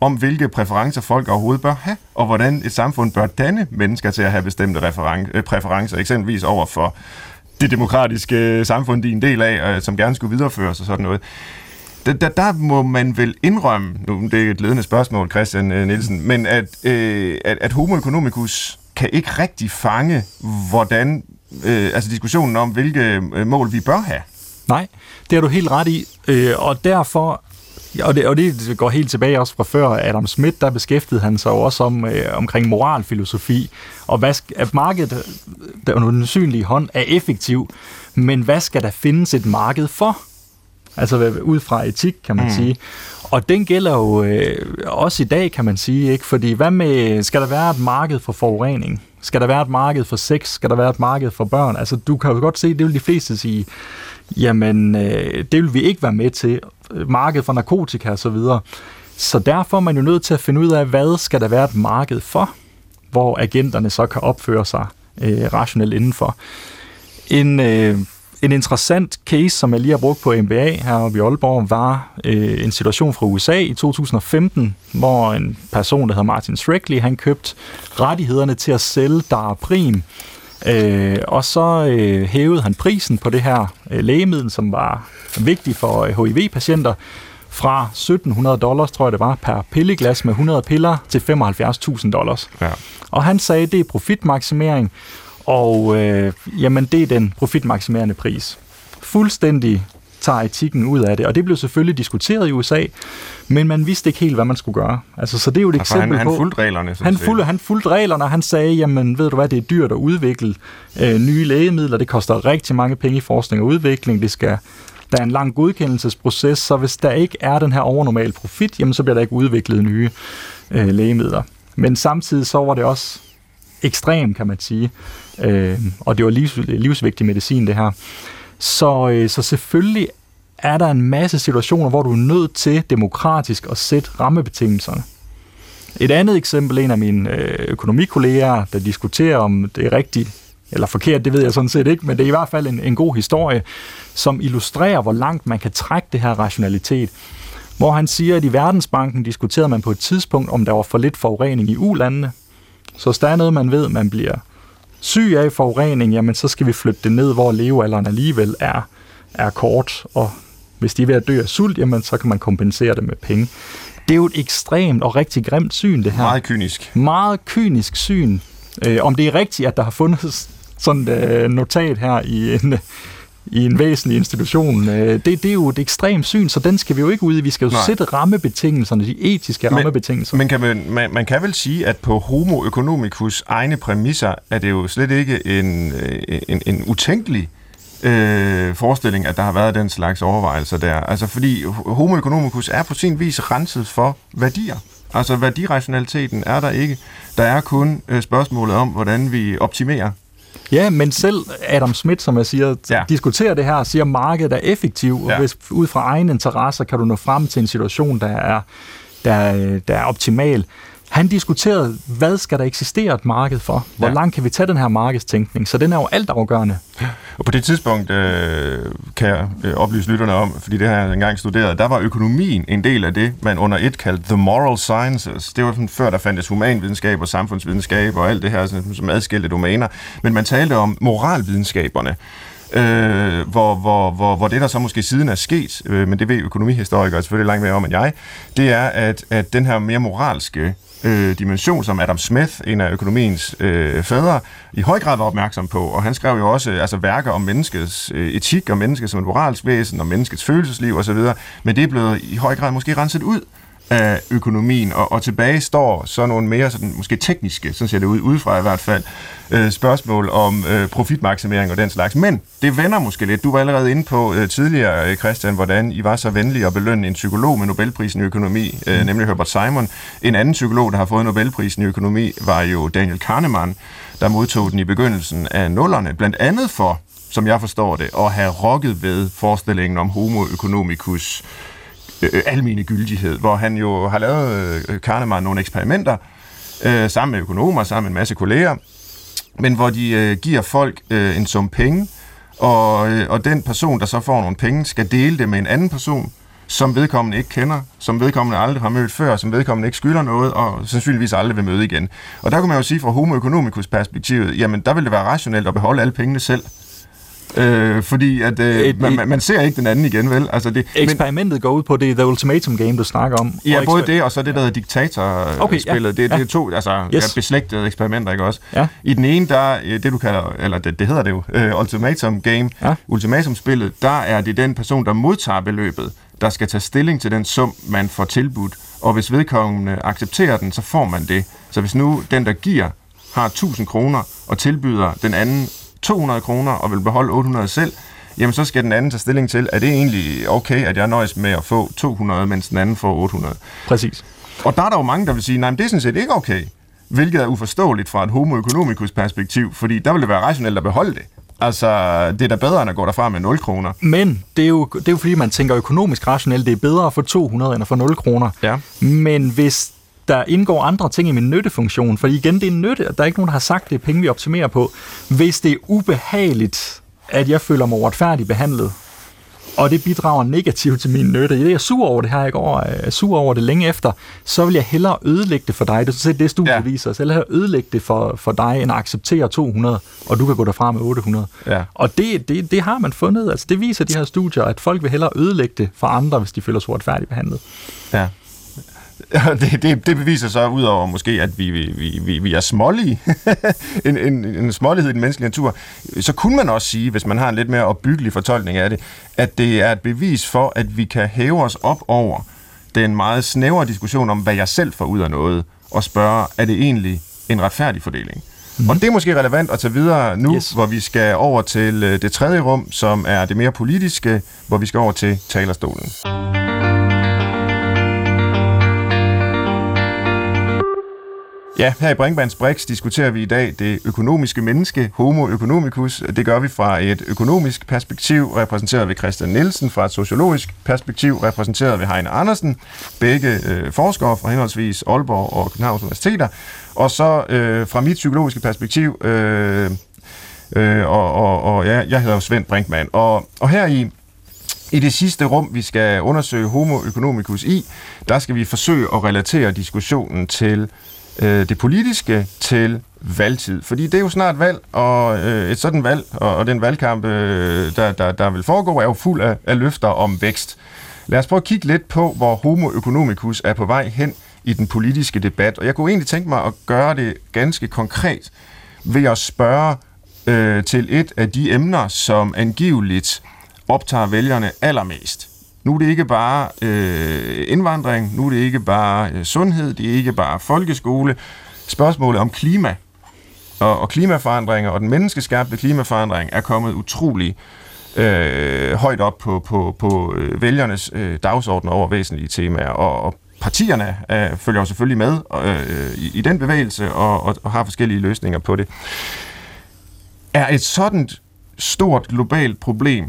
om hvilke præferencer folk overhovedet bør have, og hvordan et samfund bør danne mennesker til at have bestemte referen- øh, præferencer, eksempelvis over for det demokratiske øh, samfund, de er en del af, øh, som gerne skulle videreføres og sådan noget. Der, der, der må man vel indrømme, nu det er et ledende spørgsmål, Christian øh, Nielsen, men at, øh, at, at homo economicus kan ikke rigtig fange, hvordan, øh, altså diskussionen om, hvilke øh, mål vi bør have. Nej, det har du helt ret i, øh, og derfor og det, og det går helt tilbage også fra før Adam Smith, der beskæftigede han sig også om, øh, omkring moralfilosofi, og hvad, at markedet, der er den synlige hånd, er effektiv, men hvad skal der findes et marked for? Altså ud fra etik, kan man mm. sige. Og den gælder jo øh, også i dag, kan man sige, ikke? Fordi hvad med, skal der være et marked for forurening? Skal der være et marked for sex? Skal der være et marked for børn? Altså, du kan jo godt se, det vil de fleste sige, jamen, øh, det vil vi ikke være med til. Marked for narkotika og så videre. Så derfor er man jo nødt til at finde ud af, hvad skal der være et marked for, hvor agenterne så kan opføre sig øh, rationelt indenfor. En, øh, en interessant case, som jeg lige har brugt på MBA her i Aalborg, var øh, en situation fra USA i 2015, hvor en person, der hedder Martin Shrekley, han købte rettighederne til at sælge Daraprim, Øh, og så øh, hævede han prisen på det her øh, lægemiddel, som var vigtig for øh, HIV-patienter, fra 1700 dollars, tror jeg det var, per pilleglas med 100 piller til 75.000 dollars. Ja. Og han sagde, det er profitmaksimering, og øh, jamen, det er den profitmaksimerende pris. Fuldstændig tager etikken ud af det. Og det blev selvfølgelig diskuteret i USA, men man vidste ikke helt, hvad man skulle gøre. Altså, så det er jo et altså, eksempel han, på... Han fulgte reglerne. Han fulgte, han fulgte reglerne, og han sagde, jamen ved du hvad, det er dyrt at udvikle øh, nye lægemidler, det koster rigtig mange penge i forskning og udvikling, det skal der er en lang godkendelsesproces, så hvis der ikke er den her overnormal profit, jamen så bliver der ikke udviklet nye øh, lægemidler. Men samtidig så var det også ekstrem, kan man sige. Øh, og det var livs, livsvigtig medicin, det her. Så, øh, så selvfølgelig er der en masse situationer, hvor du er nødt til demokratisk at sætte rammebetingelserne. Et andet eksempel, en af mine øh, økonomikolleger, der diskuterer om det er rigtigt eller forkert, det ved jeg sådan set ikke, men det er i hvert fald en, en god historie, som illustrerer, hvor langt man kan trække det her rationalitet. Hvor han siger, at i Verdensbanken diskuterede man på et tidspunkt, om der var for lidt forurening i ulandene. Så hvis der er noget, man ved, man bliver syg af forurening, jamen så skal vi flytte det ned, hvor levealderen alligevel er, er kort, og hvis de er ved at dø af sult, jamen så kan man kompensere det med penge. Det er jo et ekstremt og rigtig grimt syn, det her. Meget kynisk. Meget kynisk syn. Øh, om det er rigtigt, at der har fundet sådan et øh, notat her i en, i en væsentlig institution. Øh, det, det er jo et ekstremt syn, så den skal vi jo ikke ud i. Vi skal jo Nej. sætte rammebetingelserne, de etiske men, rammebetingelser. Men kan man, man, man kan vel sige, at på homo economicus egne præmisser er det jo slet ikke en, øh, en, en utænkelig øh, forestilling, at der har været den slags overvejelser der. Altså fordi homo economicus er på sin vis renset for værdier. Altså værdirationaliteten er der ikke. Der er kun øh, spørgsmålet om, hvordan vi optimerer Ja, men selv Adam Smith, som jeg siger, ja. diskuterer det her, siger, at markedet er effektiv, ja. og hvis ud fra egen interesser kan du nå frem til en situation, der er, der, der er optimal. Han diskuterede, hvad skal der eksistere et marked for? Hvor ja. langt kan vi tage den her markedstænkning? Så den er jo alt afgørende. Og på det tidspunkt øh, kan jeg øh, oplyse lytterne om, fordi det har jeg engang studeret, der var økonomien en del af det, man under et kaldte the moral sciences. Det var sådan, før der fandtes humanvidenskab og samfundsvidenskab og alt det her sådan, som adskilte domæner. Men man talte om moralvidenskaberne øh, hvor, hvor, hvor, hvor det, der så måske siden er sket, øh, men det ved økonomihistorikere selvfølgelig langt mere om end jeg, det er, at, at den her mere moralske øh, dimension, som Adam Smith, en af økonomiens øh, fædre, i høj grad var opmærksom på. Og han skrev jo også altså, værker om menneskets øh, etik, og mennesket som et moralsk væsen, og menneskets følelsesliv osv., men det er blevet i høj grad måske renset ud af økonomien, og, og tilbage står så nogle mere sådan, måske tekniske, sådan ser det ud udefra i hvert fald, øh, spørgsmål om øh, profitmaksimering og den slags. Men det vender måske lidt. Du var allerede inde på øh, tidligere, øh, Christian, hvordan I var så venlige at belønne en psykolog med Nobelprisen i økonomi, øh, mm. nemlig Herbert Simon. En anden psykolog, der har fået Nobelprisen i økonomi, var jo Daniel Kahneman, der modtog den i begyndelsen af nullerne, blandt andet for, som jeg forstår det, at have rokket ved forestillingen om homo economicus øh, øh almene gyldighed, hvor han jo har lavet øh, Kahneman nogle eksperimenter øh, sammen med økonomer, sammen med en masse kolleger, men hvor de øh, giver folk øh, en sum penge, og, øh, og den person, der så får nogle penge, skal dele det med en anden person, som vedkommende ikke kender, som vedkommende aldrig har mødt før, som vedkommende ikke skylder noget, og sandsynligvis aldrig vil møde igen. Og der kan man jo sige fra homo economicus perspektivet, jamen der ville det være rationelt at beholde alle pengene selv. Øh, fordi at øh, Et- man, man, man ser ikke den anden igen, vel? Altså det, Eksperimentet går ud på, det The Ultimatum Game, du snakker om. Ja, både det, og så det, der hedder diktatorspillet. Okay, ja. det, det Ja. er to altså, Yes. yes. ja, beslægtede eksperimenter, ikke også? Ja. I den ene, der øh, det du kalder, eller det, det hedder det jo, uh, ultimatum game, Ja. ultimatumspillet, der er det den person, der modtager beløbet, der skal tage stilling til den sum, man får tilbudt. Og hvis vedkommende accepterer den, så får man det. Så hvis nu den, der giver, har 1000 kroner og tilbyder den anden 200 kroner og vil beholde 800 selv, jamen så skal den anden tage stilling til, er det egentlig okay, at jeg nøjes med at få 200, mens den anden får 800? Præcis. Og der er der jo mange, der vil sige, nej, men det er sådan set ikke okay. Hvilket er uforståeligt fra et homo economicus perspektiv, fordi der vil det være rationelt at beholde det. Altså, det er da bedre, end at gå derfra med 0 kroner. Men det er, jo, det er jo fordi, man tænker økonomisk rationelt, det er bedre at få 200 end at få 0 kroner. Ja. Men hvis der indgår andre ting i min nyttefunktion, fordi igen, det er nytte, og der er ikke nogen, der har sagt, det er penge, vi optimerer på. Hvis det er ubehageligt, at jeg føler mig uretfærdigt behandlet, og det bidrager negativt til min nytte. Jeg er sur over det her, jeg går er sur over det længe efter, så vil jeg hellere ødelægge det for dig. Det er sådan set det, studiet ja. Ja. viser. Så hellere ødelægge det for, for dig, end at acceptere 200, og du kan gå derfra med 800. Ja. Og det, det, det har man fundet. Altså, det viser de her studier, at folk vil hellere ødelægge det for andre, hvis de føler sig uretfærdigt behandlet. Ja. (laughs) Det, det, det beviser så udover måske, at vi, vi, vi- vi, er smålige, (laughs) en, en, en smålighed i den menneskelige natur, så kunne man også sige, hvis man har en lidt mere opbyggelig fortolkning af det, at det er et bevis for, at vi kan hæve os op over den meget snævre diskussion om, hvad jeg selv får ud af noget, og spørge, er det egentlig en retfærdig fordeling? Mm. Og det er måske relevant at tage videre nu, Yes. yes. hvor vi skal over til øh, det tredje rum, som er det mere politiske, hvor vi skal over til talerstolen. Ja, her i Brinkmanns Brix diskuterer vi i dag det økonomiske menneske, homo economicus. Det gør vi fra et økonomisk perspektiv, repræsenteret ved Christian Nielsen, fra et sociologisk perspektiv, repræsenteret ved Heine Andersen, begge øh, forskere fra henholdsvis Aalborg og Københavns Universiteter, og så øh, fra mit psykologiske perspektiv, øh, øh, og, og, og ja, jeg hedder jo Svend Brinkmann. Og, og her i i det sidste rum, vi skal undersøge homo economicus i, der skal vi forsøge at relatere diskussionen til øh, det politiske til valgtid. Fordi det er jo snart valg, og øh, et sådan valg, og, og den valgkamp, øh, der, der, der vil foregå, er jo fuld af, af løfter om vækst. Lad os prøve at kigge lidt på, hvor homo economicus er på vej hen i den politiske debat. Og jeg kunne egentlig tænke mig at gøre det ganske konkret ved at spørge øh, til et af de emner, som angiveligt optager vælgerne allermest. Nu er det ikke bare øh, indvandring, nu er det ikke bare øh, sundhed, det er ikke bare folkeskole. Spørgsmålet om klima og, og klimaforandringer og den menneskeskabte klimaforandring er kommet utrolig øh, højt op på, på, på øh, vælgernes øh, dagsordner over væsentlige temaer. Og, og partierne øh, følger jo selvfølgelig med øh, i, i den bevægelse og, og, og har forskellige løsninger på det. Er et sådan stort globalt problem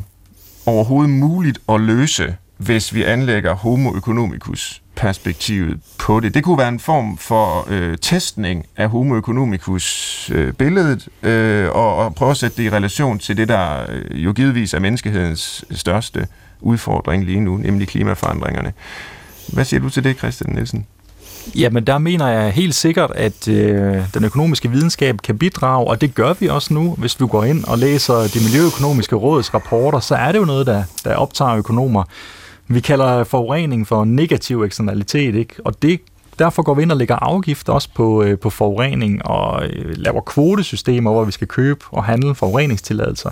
overhovedet muligt at løse, hvis vi anlægger homo economicus perspektivet på det. Det kunne være en form for øh, testning af homo economicus øh, billedet, øh, og, og prøve at sætte det i relation til det, der øh, jo givetvis er menneskehedens største udfordring lige nu, nemlig klimaforandringerne. Hvad siger du til det, Christian Nielsen? Jamen, der mener jeg helt sikkert, at øh, den økonomiske videnskab kan bidrage, og det gør vi også nu. Hvis vi går ind og læser det miljøøkonomiske råds rapporter, så er det jo noget, der, der optager økonomer. Vi kalder forurening for negativ eksternalitet, ikke? og det, derfor går vi ind og lægger afgifter også på, øh, på forurening og øh, laver kvotesystemer, hvor vi skal købe og handle forureningstilladelser.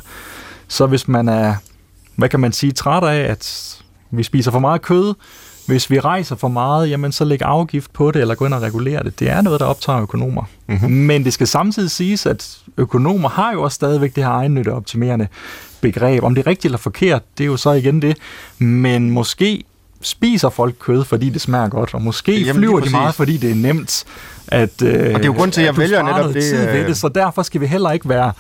Så hvis man er, hvad kan man sige, træt af, at vi spiser for meget kød, hvis vi rejser for meget, jamen så læg afgift på det, eller gå ind og regulere det. Det er noget, der optager økonomer. Mm-hmm. Men det skal samtidig siges, at økonomer har jo også stadigvæk det her egennytteoptimerende begreb. Om det er rigtigt eller forkert, det er jo så igen det. Men måske spiser folk kød, fordi det smager godt, og måske Jamen, flyver de meget, fordi det er nemt. At, øh, Og det er jo grunden til, at jeg vælger netop det, Tid ved øh, det, så derfor skal vi heller ikke være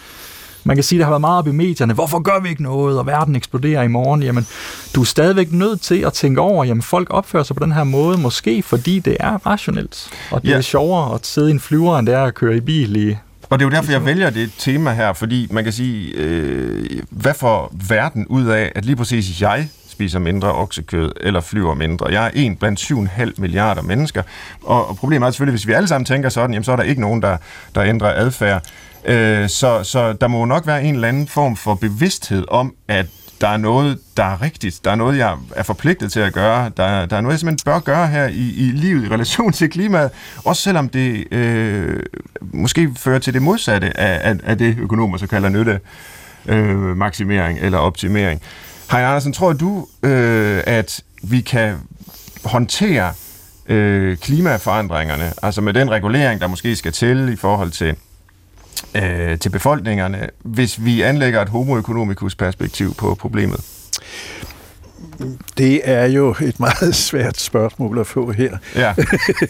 man kan sige, at der har været meget op i medierne. Hvorfor gør vi ikke noget, og verden eksploderer i morgen? Jamen, du er stadigvæk nødt til at tænke over, jamen folk opfører sig på den her måde, måske fordi det er rationelt. Og det Ja. er sjovere at sidde i en flyver, end det er at køre i bil i Og det er jo derfor, jeg vælger det tema her, fordi man kan sige, øh, hvad får verden ud af, at lige præcis jeg spiser mindre oksekød eller flyver mindre. Jeg er en blandt 7,5 milliarder mennesker, og, og problemet er selvfølgelig, hvis vi alle sammen tænker sådan, jamen så er der ikke nogen, der, der ændrer adfærd. Øh, så, så der må nok være en eller anden form for bevidsthed om, at der er noget, der er rigtigt. Der er noget, jeg er forpligtet til at gøre. Der, der er noget, jeg simpelthen bør gøre her i, i livet i relation til klimaet. Også selvom det øh, måske fører til det modsatte af, af, af det, økonomer så kalder nytte øh, maksimering eller optimering. Hej Andersen, tror du, øh, at vi kan håndtere øh, klimaforandringerne, altså med den regulering, der måske skal til i forhold til øh, til befolkningerne, hvis vi anlægger et homoøkonomikus perspektiv på problemet? Det er jo et (laughs) meget svært spørgsmål at få her. Ja.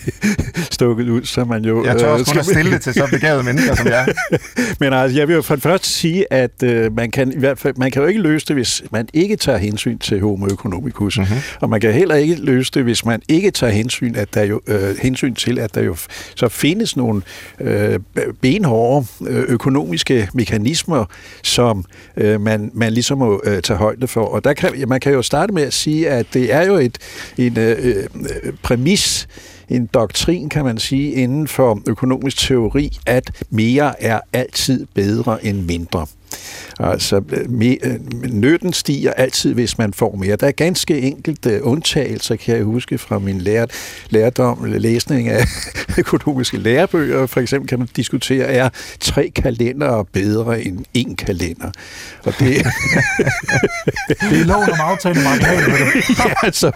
(laughs) Stukket ud, så man jo... Jeg tør også øh, kun at stille det til så begavede mennesker som jeg. (laughs) Men altså, jeg vil jo for det første sige, at øh, man, kan, i hvert fald, man kan jo ikke løse det, hvis man ikke tager hensyn til homo economicus. Mm-hmm. Og man kan heller ikke løse det, hvis man ikke tager hensyn, at der jo, øh, hensyn til, at der jo så findes nogle øh, benhårde øh, økonomiske mekanismer, som øh, man, man ligesom må øh, tage højde for. Og der kan, man kan jo starte med at sige, at det er jo et, en øh, øh, præmis, en doktrin, kan man sige, inden for økonomisk teori, at mere er altid bedre end mindre. Altså, me, nøden stiger altid, hvis man får mere. Der er ganske enkelte undtagelser, kan jeg huske fra min lært, lærdom, læsning af (laughs) økonomiske lærebøger. For eksempel kan man diskutere, er tre kalendere bedre end en kalender? Og det, (laughs) det er loven om aftale (laughs) ja, altså,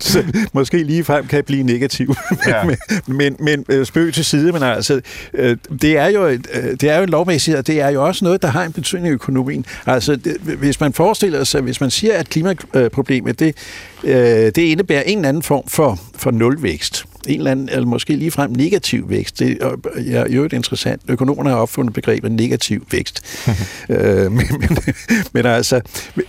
så, måske lige frem kan blive negativ. Ja. men, men, men øh, spøg til side, men altså, øh, det er jo, et, øh, det er jo en lovmæssighed, og det er jo også noget, der har en betydning i økonomien. Altså, det, hvis man forestiller sig, hvis man siger, at klimaproblemet, det, øh, det indebærer en eller anden form for, for nulvækst, en eller anden, eller måske ligefrem negativ vækst. Det er jo et interessant. Økonomerne har opfundet begrebet negativ vækst. (laughs) øh, men, men, men altså,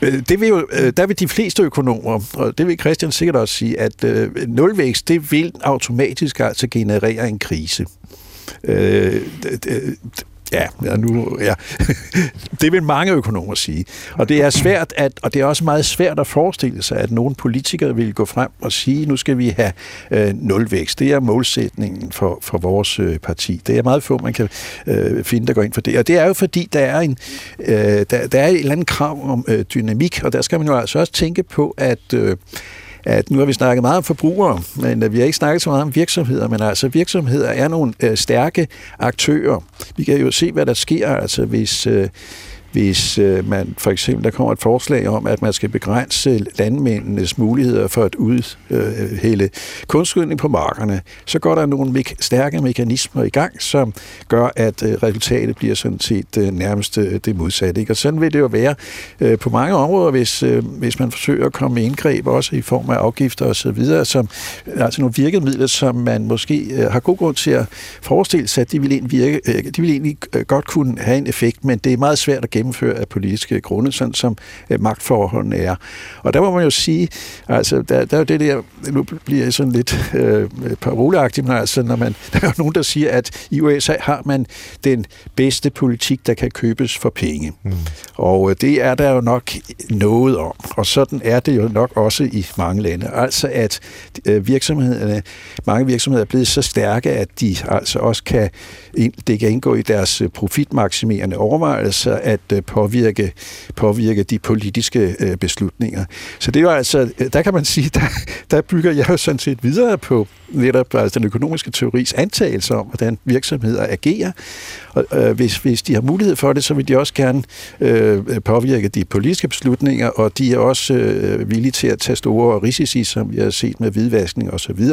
det vil jo, der vil de fleste økonomer, og det vil Christian sikkert også sige, at øh, nulvækst, det vil automatisk altså generere en krise. Øh, Ja, ja, nu, ja. (laughs) det vil mange økonomer sige. Og det er svært, at, og det er også meget svært at forestille sig, at nogle politikere vil gå frem og sige, nu skal vi have øh, nulvækst. Det er målsætningen for, for vores øh, parti. Det er meget få, man kan øh, finde, der går ind for det. Og det er jo fordi, der er, en, øh, der, der er et eller andet krav om øh, dynamik, og der skal man jo altså også tænke på, at øh, at nu har vi snakket meget om forbrugere, men øh, vi har ikke snakket så meget om virksomheder, men altså virksomheder er nogle øh, stærke aktører. Vi kan jo se, hvad der sker, altså hvis... Øh, hvis øh, man for eksempel, der kommer et forslag om, at man skal begrænse landmændenes muligheder for at udhælde kunstgødning på markerne, så går der nogle me- stærke mekanismer i gang, som gør, at øh, resultatet bliver sådan set øh, nærmest det modsatte. Ikke? Og sådan vil det jo være på mange områder, hvis, hvis man forsøger at komme med indgreb, også i form af afgifter osv., som altså nogle virkemidler, som man måske har god grund til at forestille sig, at de vil, egentlig virke, de vil egentlig godt kunne have en effekt, men det er meget svært at gennemføre af politiske grunde, sådan som øh, magtforholdene er. Og der må man jo sige, altså, der, der er jo det der, nu bliver jeg sådan lidt øh, paroleagtig, men altså, når man, (laughs) der er jo nogen, der siger, at i USA har man den bedste politik, der kan købes for penge. Mm. Og øh, det er der jo nok noget om. Og sådan er det jo nok også i mange lande. Altså, at øh, virksomhederne, mange virksomheder er blevet så stærke, at de altså også kan, det kan indgå i deres profitmaksimerende overvejelser, at Øh, påvirke, påvirke de politiske øh, beslutninger. Så det er jo altså, øh, der kan man sige, der, der bygger jeg jo sådan set videre på netop altså den økonomiske teoris antagelse om, hvordan virksomheder agerer. Og øh, hvis, hvis de har mulighed for det, så vil de også gerne øh, påvirke de politiske beslutninger, og de er også øh, villige til at tage store risici, som vi har set med hvidvaskning osv.,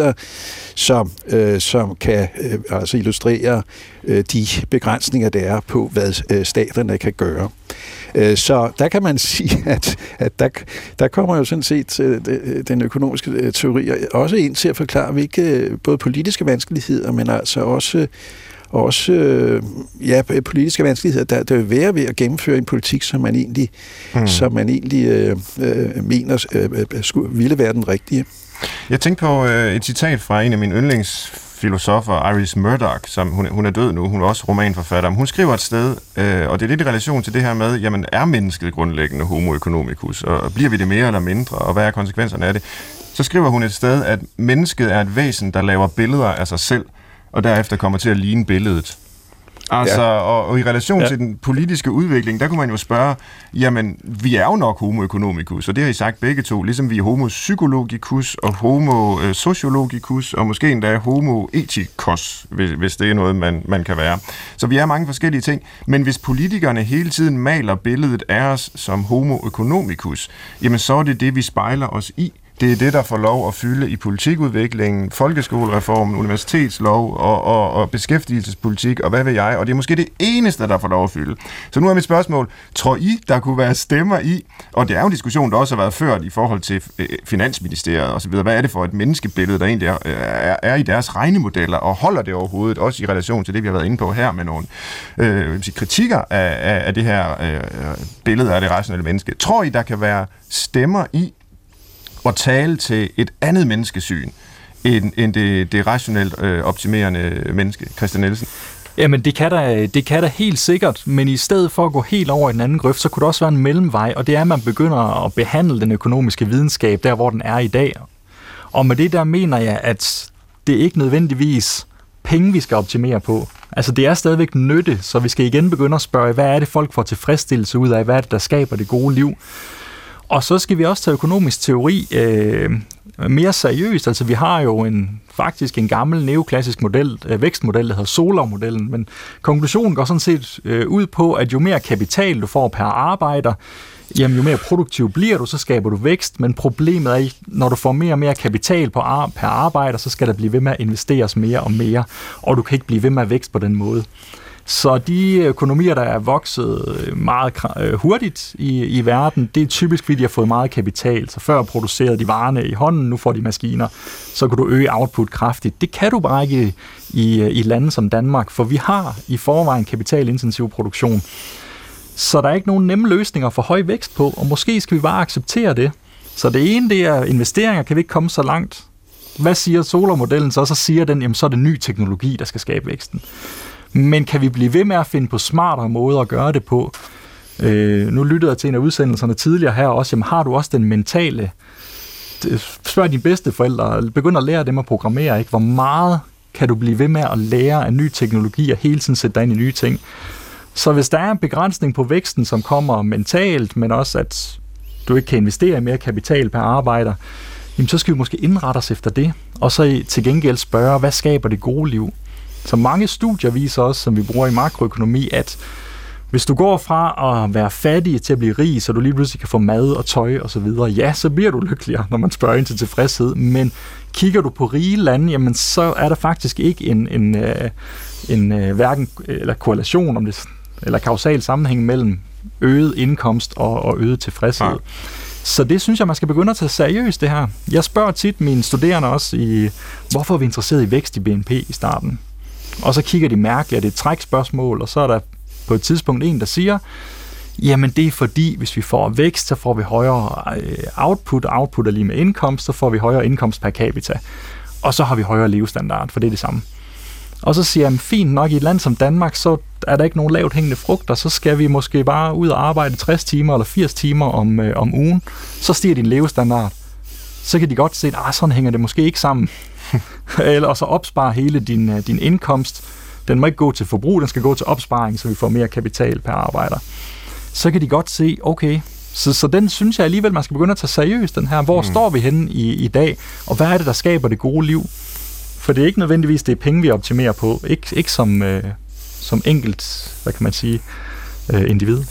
som, øh, som kan øh, altså illustrere øh, de begrænsninger, der er på, hvad øh, staterne kan gøre. Øh, så der kan man (laughs) sige, at, at der, der kommer jo sådan set øh, den økonomiske øh, teori også ind til at forklare, hvilke både politiske vanskeligheder, men altså også også ja, politiske vanskeligheder, der, der vil være ved at gennemføre en politik, som man egentlig, mm. som man egentlig øh, mener øh, skulle, ville være den rigtige. Jeg tænkte på øh, et citat fra en af mine yndlings filosofer, Iris Murdoch, som hun, hun er død nu, hun er også romanforfatter, men hun skriver et sted, øh, og det er lidt i relation til det her med, jamen er mennesket grundlæggende homo economicus, og bliver vi det mere eller mindre, og hvad er konsekvenserne af det? Så skriver hun et sted, at mennesket er et væsen, der laver billeder af sig selv, og derefter kommer til at ligne billedet. Altså, ja. og, og i relation ja. til den politiske udvikling, der kunne man jo spørge, jamen, vi er jo nok homo economicus, og det har I sagt begge to, ligesom vi er homo psychologicus og homo øh, sociologicus, og måske endda homo ethicus, hvis, hvis det er noget, man, man kan være. Så vi er mange forskellige ting, men hvis politikerne hele tiden maler billedet af os som homo economicus, jamen så er det det, vi spejler os i. Det er det, der får lov at fylde i politikudviklingen, folkeskolereformen, universitetslov og, og, og beskæftigelsespolitik, og hvad ved jeg, og det er måske det eneste, der får lov at fylde. Så nu er mit spørgsmål, tror I, der kunne være stemmer i, og det er jo en diskussion, der også har været ført i forhold til øh, Finansministeriet osv., hvad er det for et menneskebillede, der egentlig er, er, er i deres regnemodeller, og holder det overhovedet, også i relation til det, vi har været inde på her med nogle øh, kritikker af, af, af det her øh, billede af det rationelle menneske. Tror I, der kan være stemmer i, at tale til et andet menneskesyn end, end det, det rationelt øh, optimerende menneske, Christian Nielsen? Jamen, det kan, da, det kan da helt sikkert, men i stedet for at gå helt over i den anden grøft, så kunne det også være en mellemvej, og det er, at man begynder at behandle den økonomiske videnskab der, hvor den er i dag. Og med det der mener jeg, at det ikke nødvendigvis penge, vi skal optimere på. Altså, det er stadigvæk nytte, så vi skal igen begynde at spørge, hvad er det, folk får tilfredsstillelse ud af? Hvad er det, der skaber det gode liv? Og så skal vi også tage økonomisk teori øh, mere seriøst. Altså vi har jo en faktisk en gammel neoklassisk model, øh, vækstmodel, der hedder Solar-modellen, men konklusionen går sådan set øh, ud på, at jo mere kapital du får per arbejder, jamen jo mere produktiv bliver du, så skaber du vækst, men problemet er, når du får mere og mere kapital på ar- per arbejder, så skal der blive ved med at investeres mere og mere, og du kan ikke blive ved med at vækst på den måde. Så de økonomier, der er vokset øh, meget øh, hurtigt i, i verden, det er typisk, fordi de har fået meget kapital. Så før producerede de varerne i hånden, nu får de maskiner. Så kan du øge output kraftigt. Det kan du bare ikke i, øh, i lande som Danmark, for vi har i forvejen kapitalintensiv produktion. Så der er ikke nogen nemme løsninger for høj vækst på, og måske skal vi bare acceptere det. Så det ene, det er investeringer, kan vi ikke komme så langt. Hvad siger solarmodellen så? Så siger den, jamen så er det ny teknologi, der skal skabe væksten. Men kan vi blive ved med at finde på smartere måder at gøre det på? Øh, nu lyttede jeg til en af udsendelserne tidligere her også. Jamen, har du også den mentale... Øh, spørg dine bedste forældre. Begynd at lære dem at programmere. Ikke? Hvor meget kan du blive ved med at lære af ny teknologi og hele tiden sætte dig ind i nye ting? Så hvis der er en begrænsning på væksten, som kommer mentalt, men også at du ikke kan investere i mere kapital per arbejder, jamen så skal vi måske indrette os efter det, og så til gengæld spørge, hvad skaber det gode liv? Så mange studier viser også, som vi bruger i makroøkonomi, at hvis du går fra at være fattig til at blive rig, så du lige pludselig kan få mad og tøj og så videre, ja, så bliver du lykkeligere, når man spørger ind til tilfredshed. Men kigger du på rige lande, jamen så er der faktisk ikke en, en, en, øh, en øh, hverken eller korrelation om det, eller kausal sammenhæng mellem øget indkomst og, og øget tilfredshed. Ja. Så det synes jeg, man skal begynde at tage seriøst, det her. Jeg spørger tit mine studerende også i, hvorfor er vi interesseret i vækst i BNP i starten? Og så kigger de mærkeligt, at det er et trækspørgsmål, og så er der på et tidspunkt en, der siger, jamen det er fordi, hvis vi får vækst, så får vi højere øh, output, output er lige med indkomst, så får vi højere indkomst per capita, og så har vi højere levestandard, for det er det samme. Og så siger jeg, fint nok, i et land som Danmark, så er der ikke nogen lavt hængende frugter, så skal vi måske bare ud og arbejde 60 timer eller 80 timer om, øh, om ugen, så stiger din levestandard. Så kan de godt se, at ah, sådan hænger det måske ikke sammen. (laughs) eller så opspare hele din, øh, din indkomst. Den må ikke gå til forbrug, den skal gå til opsparing, så vi får mere kapital per arbejder. Så kan de godt se, okay, så, så den synes jeg alligevel, man skal begynde at tage seriøst, den her. Hvor mm. står vi henne i, i dag, og hvad er det, der skaber det gode liv? For det er ikke nødvendigvis det er penge, vi optimerer på. Ikke, ikke som, øh, som enkelt, hvad kan man sige, øh, individ.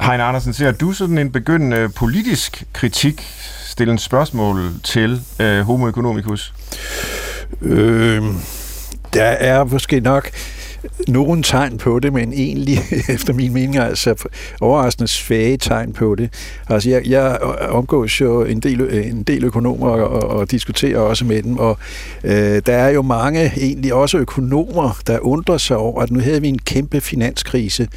Hein Andersen, ser du sådan en begyndende politisk kritik stille en spørgsmål til øh, homo economicus? Øh, der er måske nok nogen tegn på det, men egentlig, (laughs) efter min mening, altså overraskende svage tegn på det. Altså, jeg, jeg omgås jo en del, en del økonomer og, og diskuterer også med dem, og øh, der er jo mange, egentlig også økonomer, der undrer sig over, at nu havde vi en kæmpe finanskrise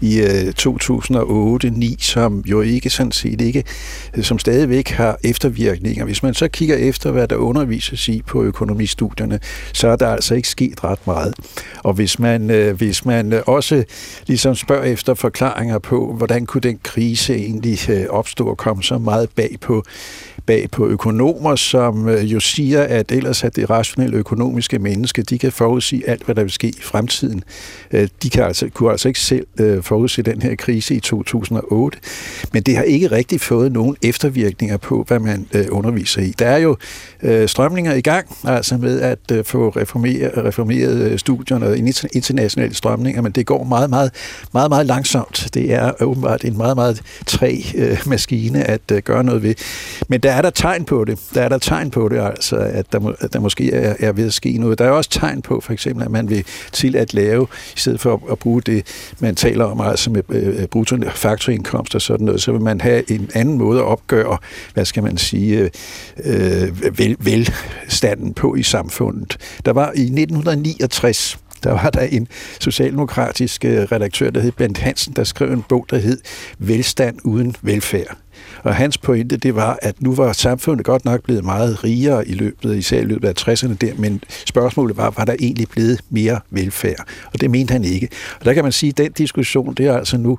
i øh, 2008-2009, som jo ikke sådan set ikke, øh, som stadigvæk har eftervirkninger. Hvis man så kigger efter, hvad der undervises i på økonomistudierne, så er der altså ikke sket ret meget. Og hvis man, øh, hvis man øh, også ligesom spørger efter forklaringer på, hvordan kunne den krise egentlig øh, opstå og komme så meget bag på bag på økonomer, som øh, jo siger, at ellers at det rationelle økonomiske menneske, de kan forudsige alt, hvad der vil ske i fremtiden. Øh, de kan altså, kunne altså ikke selv øh, forudse den her krise i 2008, men det har ikke rigtig fået nogen eftervirkninger på, hvad man øh, underviser i. Der er jo øh, strømninger i gang, altså med at få reformeret, reformeret studierne og internationale strømninger, men det går meget, meget, meget, meget langsomt. Det er åbenbart en meget, meget træ øh, maskine at øh, gøre noget ved. Men der er der tegn på det. Der er der tegn på det, altså, at der, må, at der måske er, er ved at ske noget. Der er også tegn på, for eksempel, at man vil til at lave, i stedet for at, at bruge det, man taler om, altså med øh, bruttofaktorindkomst og sådan noget, så vil man have en anden måde at opgøre, hvad skal man sige, øh, øh vel, velstanden på i samfundet. Der var i 1969, (laughs) der var der en socialdemokratisk øh, redaktør, der hed Bent Hansen, der skrev en bog, der hed Velstand uden velfærd. Og hans pointe, det var, at nu var samfundet godt nok blevet meget rigere i løbet, især i løbet af 60'erne der, men spørgsmålet var, var der egentlig blevet mere velfærd? Og det mente han ikke. Og der kan man sige, at den diskussion, det er altså nu,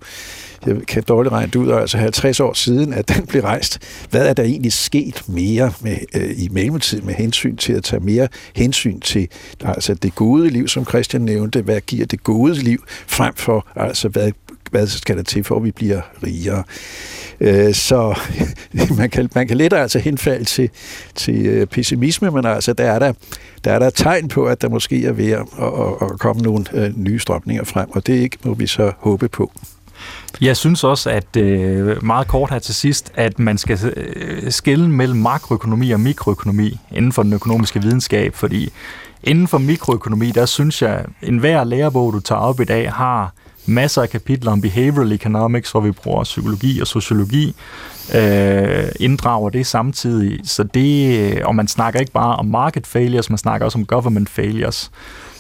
jeg kan dårligt regne det ud, altså 50 år siden, at den blev rejst. Hvad er der egentlig sket mere med, øh, i mellemtiden med hensyn til at tage mere hensyn til altså det gode liv, som Christian nævnte, hvad giver det gode liv, frem for altså hvad hvad skal der til, for at vi bliver rigere. Øh, så (laughs) man kan, man kan lidt altså henfalde til, til øh, pessimisme, men altså der er der, der er der tegn på, at der måske er ved at, at, at komme nogle øh, nye strømninger frem, og det ikke må vi så håbe på. Jeg synes også, at øh, meget kort her til sidst, at man skal øh, skille mellem makroøkonomi og mikroøkonomi inden for den økonomiske videnskab, fordi inden for mikroøkonomi, der synes jeg, at enhver lærebog, du tager op i dag, har masser af kapitler om behavioral economics, hvor vi bruger psykologi og sociologi, øh, inddrager det samtidig. Så det, øh, og man snakker ikke bare om market failures, man snakker også om government failures.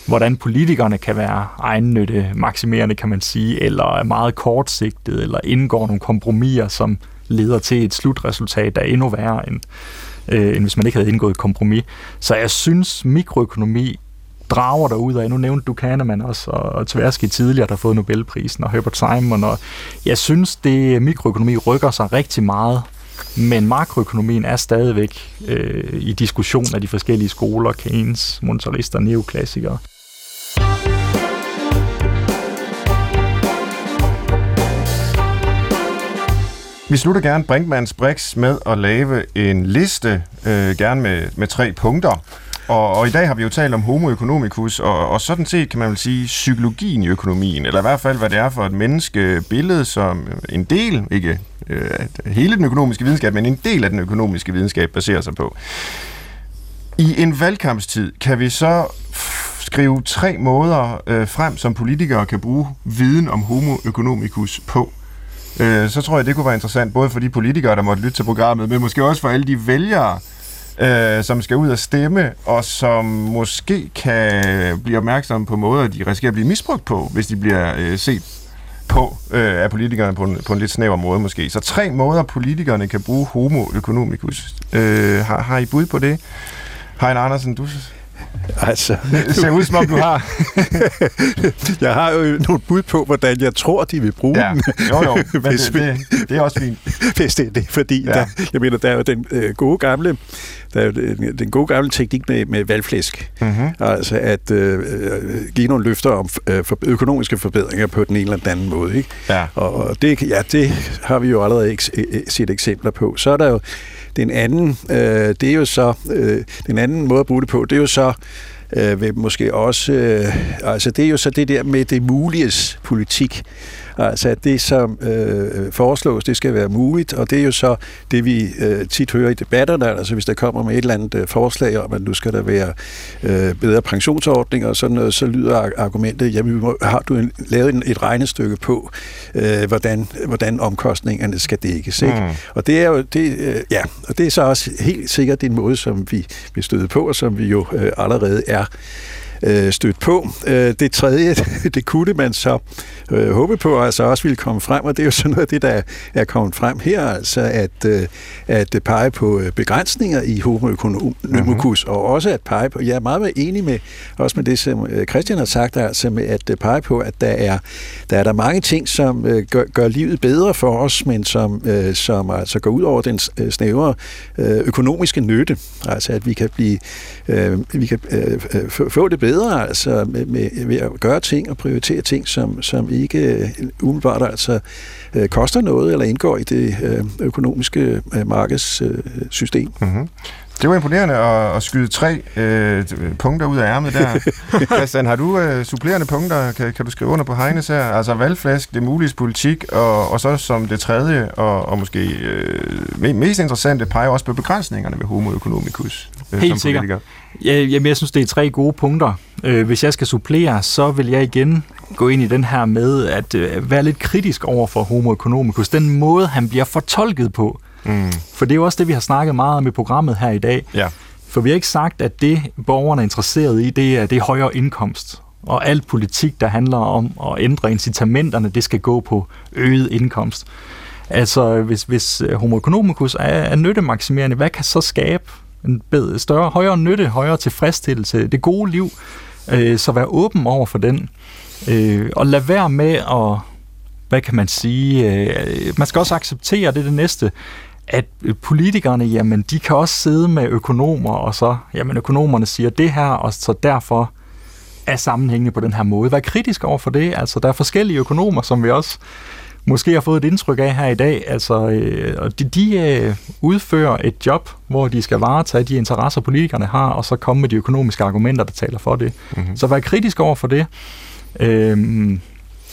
Hvordan politikerne kan være egennytte maksimerende, kan man sige, eller er meget kortsigtet, eller indgår nogle kompromiser, som leder til et slutresultat, der er endnu værre end, øh, end hvis man ikke havde indgået et kompromis. Så jeg synes, mikroøkonomi drager der ud af. Nu nævnte du Kahneman også, og Tversky tidligere, der har fået Nobelprisen, og Herbert Simon, og jeg synes, det mikroøkonomi rykker sig rigtig meget, men makroøkonomien er stadigvæk øh, i diskussion af de forskellige skoler, Keynes, monetarist neoklassikere. Vi slutter gerne Brinkmanns Brix med at lave en liste, øh, gerne med, med tre punkter, og, og i dag har vi jo talt om homo economicus, og, og sådan set kan man vel sige psykologien i økonomien, eller i hvert fald, hvad det er for et menneskebillede, som en del, ikke øh, hele den økonomiske videnskab, men en del af den økonomiske videnskab baserer sig på. I en valgkampstid kan vi så skrive tre måder øh, frem, som politikere kan bruge viden om homo economicus på. Øh, så tror jeg, det kunne være interessant, både for de politikere, der måtte lytte til programmet, men måske også for alle de vælgere, øh, som skal ud og stemme, og som måske kan blive opmærksomme på måder, de risikerer at blive misbrugt på, hvis de bliver øh, set på øh, af politikerne på en, på en lidt snæver måde måske. Så tre måder, politikerne kan bruge homo economicus. Øh, har, har I bud på det? Hein Andersen, du (laughs) Altså, det ser ud som om, du har. (laughs) jeg har jo nogle bud på, hvordan jeg tror, de vil bruge ja. den. Jo, jo, (laughs) men det, det, det er også fint. Hvis det er det, fordi ja. der, jeg mener, der er jo den øh, gode gamle der er jo den, den gode gamle teknik med, med valgflæsk. Mm-hmm. Altså at øh, øh, give nogle løfter om øh, for, økonomiske forbedringer på den ene eller den anden måde. Ikke? Ja. Og det, ja, det har vi jo allerede eks, set eksempler på. Så er der jo den anden, øh, det er jo så, øh, den anden måde at bruge det på, det er jo så øh, vil måske også... Øh, altså, det er jo så det der med det muliges politik. Altså, at det, som øh, foreslås, det skal være muligt, og det er jo så det, vi øh, tit hører i debatterne, altså hvis der kommer med et eller andet øh, forslag om, at nu skal der være øh, bedre pensionsordninger og sådan noget, så lyder argumentet, jamen har du en, lavet en, et regnestykke på, øh, hvordan, hvordan omkostningerne skal dækkes, ikke? Mm. Og det er jo, det, øh, ja, og det er så også helt sikkert en måde, som vi, vi støder på, og som vi jo øh, allerede er øh, stødt på. Øh, det tredje, (laughs) det kunne man så øh, håbe på, altså også ville komme frem, og det er jo sådan noget af det, der er kommet frem her, altså at, øh, at pege på øh, begrænsninger i homo mm-hmm. og også at pege på, jeg er meget, meget enig med, også med det, som øh, Christian har sagt, altså med at pege på, at der er der, er der mange ting, som øh, gør, gør livet bedre for os, men som, øh, som altså går ud over den snævre øh, økonomiske nytte, altså at vi kan blive, øh, vi kan øh, få det bedre bedre altså med, med, ved at gøre ting og prioritere ting, som, som ikke øh, umiddelbart altså øh, koster noget eller indgår i det øh, økonomiske markedssystem. Mm-hmm. Det var imponerende at, at skyde tre øh, punkter ud af ærmet der. (laughs) Christian, har du øh, supplerende punkter? Kan, kan du skrive under på Heines her? Altså valgflask, det mulige politik, og, og så som det tredje, og, og måske øh, mest interessante, peger også på begrænsningerne ved homo economicus. Øh, Helt sikkert. Ja, jamen, jeg synes, det er tre gode punkter. Øh, hvis jeg skal supplere, så vil jeg igen gå ind i den her med at øh, være lidt kritisk over for homo economicus. Den måde, han bliver fortolket på. Mm. For det er jo også det, vi har snakket meget om i programmet her i dag. Ja. For vi har ikke sagt, at det, borgerne er interesseret i, det er, det er højere indkomst. Og al politik, der handler om at ændre incitamenterne, det skal gå på øget indkomst. Altså, hvis, hvis homo economicus er, er nyttemaksimerende, hvad kan så skabe en bedre, større, højere nytte, højere tilfredsstillelse, det gode liv, øh, så vær åben over for den. Øh, og lad være med at, hvad kan man sige, øh, man skal også acceptere, det er det næste, at politikerne, jamen, de kan også sidde med økonomer, og så, jamen, økonomerne siger det her, og så derfor er sammenhængende på den her måde. Vær kritisk over for det. Altså, der er forskellige økonomer, som vi også måske har fået et indtryk af her i dag. Altså, øh, de, de øh, udfører et job, hvor de skal varetage de interesser, politikerne har, og så komme med de økonomiske argumenter, der taler for det. Mm-hmm. Så vær kritisk over for det. Øhm,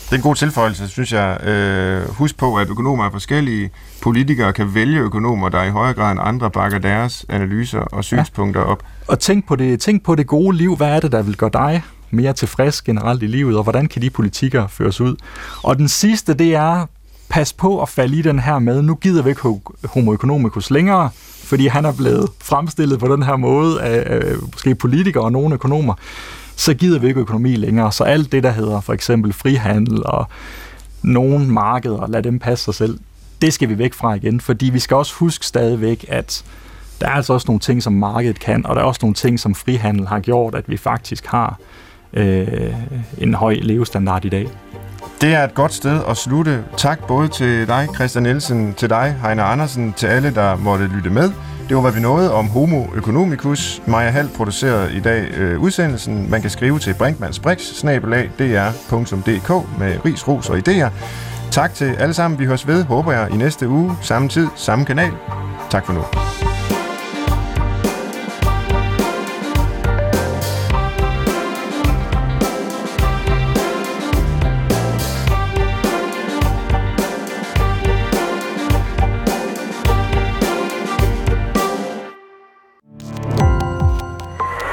det er en god tilføjelse, synes jeg. Øh, husk på, at økonomer er forskellige. Politikere kan vælge økonomer, der i højere grad end andre bakker deres analyser og synspunkter ja. op. Og tænk på, det, tænk på det gode liv. Hvad er det, der vil gøre dig mere tilfreds generelt i livet, og hvordan kan de politikker føres ud? Og den sidste, det er, pas på at falde i den her med, nu gider vi ikke homo economicus længere, fordi han er blevet fremstillet på den her måde af, af måske politikere og nogle økonomer, så gider vi ikke økonomi længere. Så alt det, der hedder for eksempel frihandel og nogle markeder, lad dem passe sig selv, det skal vi væk fra igen, fordi vi skal også huske stadigvæk, at der er altså også nogle ting, som markedet kan, og der er også nogle ting, som frihandel har gjort, at vi faktisk har øh, en høj levestandard i dag. Det er et godt sted at slutte. Tak både til dig, Christian Nielsen, til dig, Heiner Andersen, til alle, der måtte lytte med. Det var, hvad vi nåede om Homo economicus. Maja Hall producerede i dag øh, udsendelsen. Man kan skrive til brinkmannsbrix, dr.dk med ris, ros og idéer. Tak til alle sammen. Vi høres ved, håber jeg, i næste uge. Samme tid, samme kanal. Tak for nu.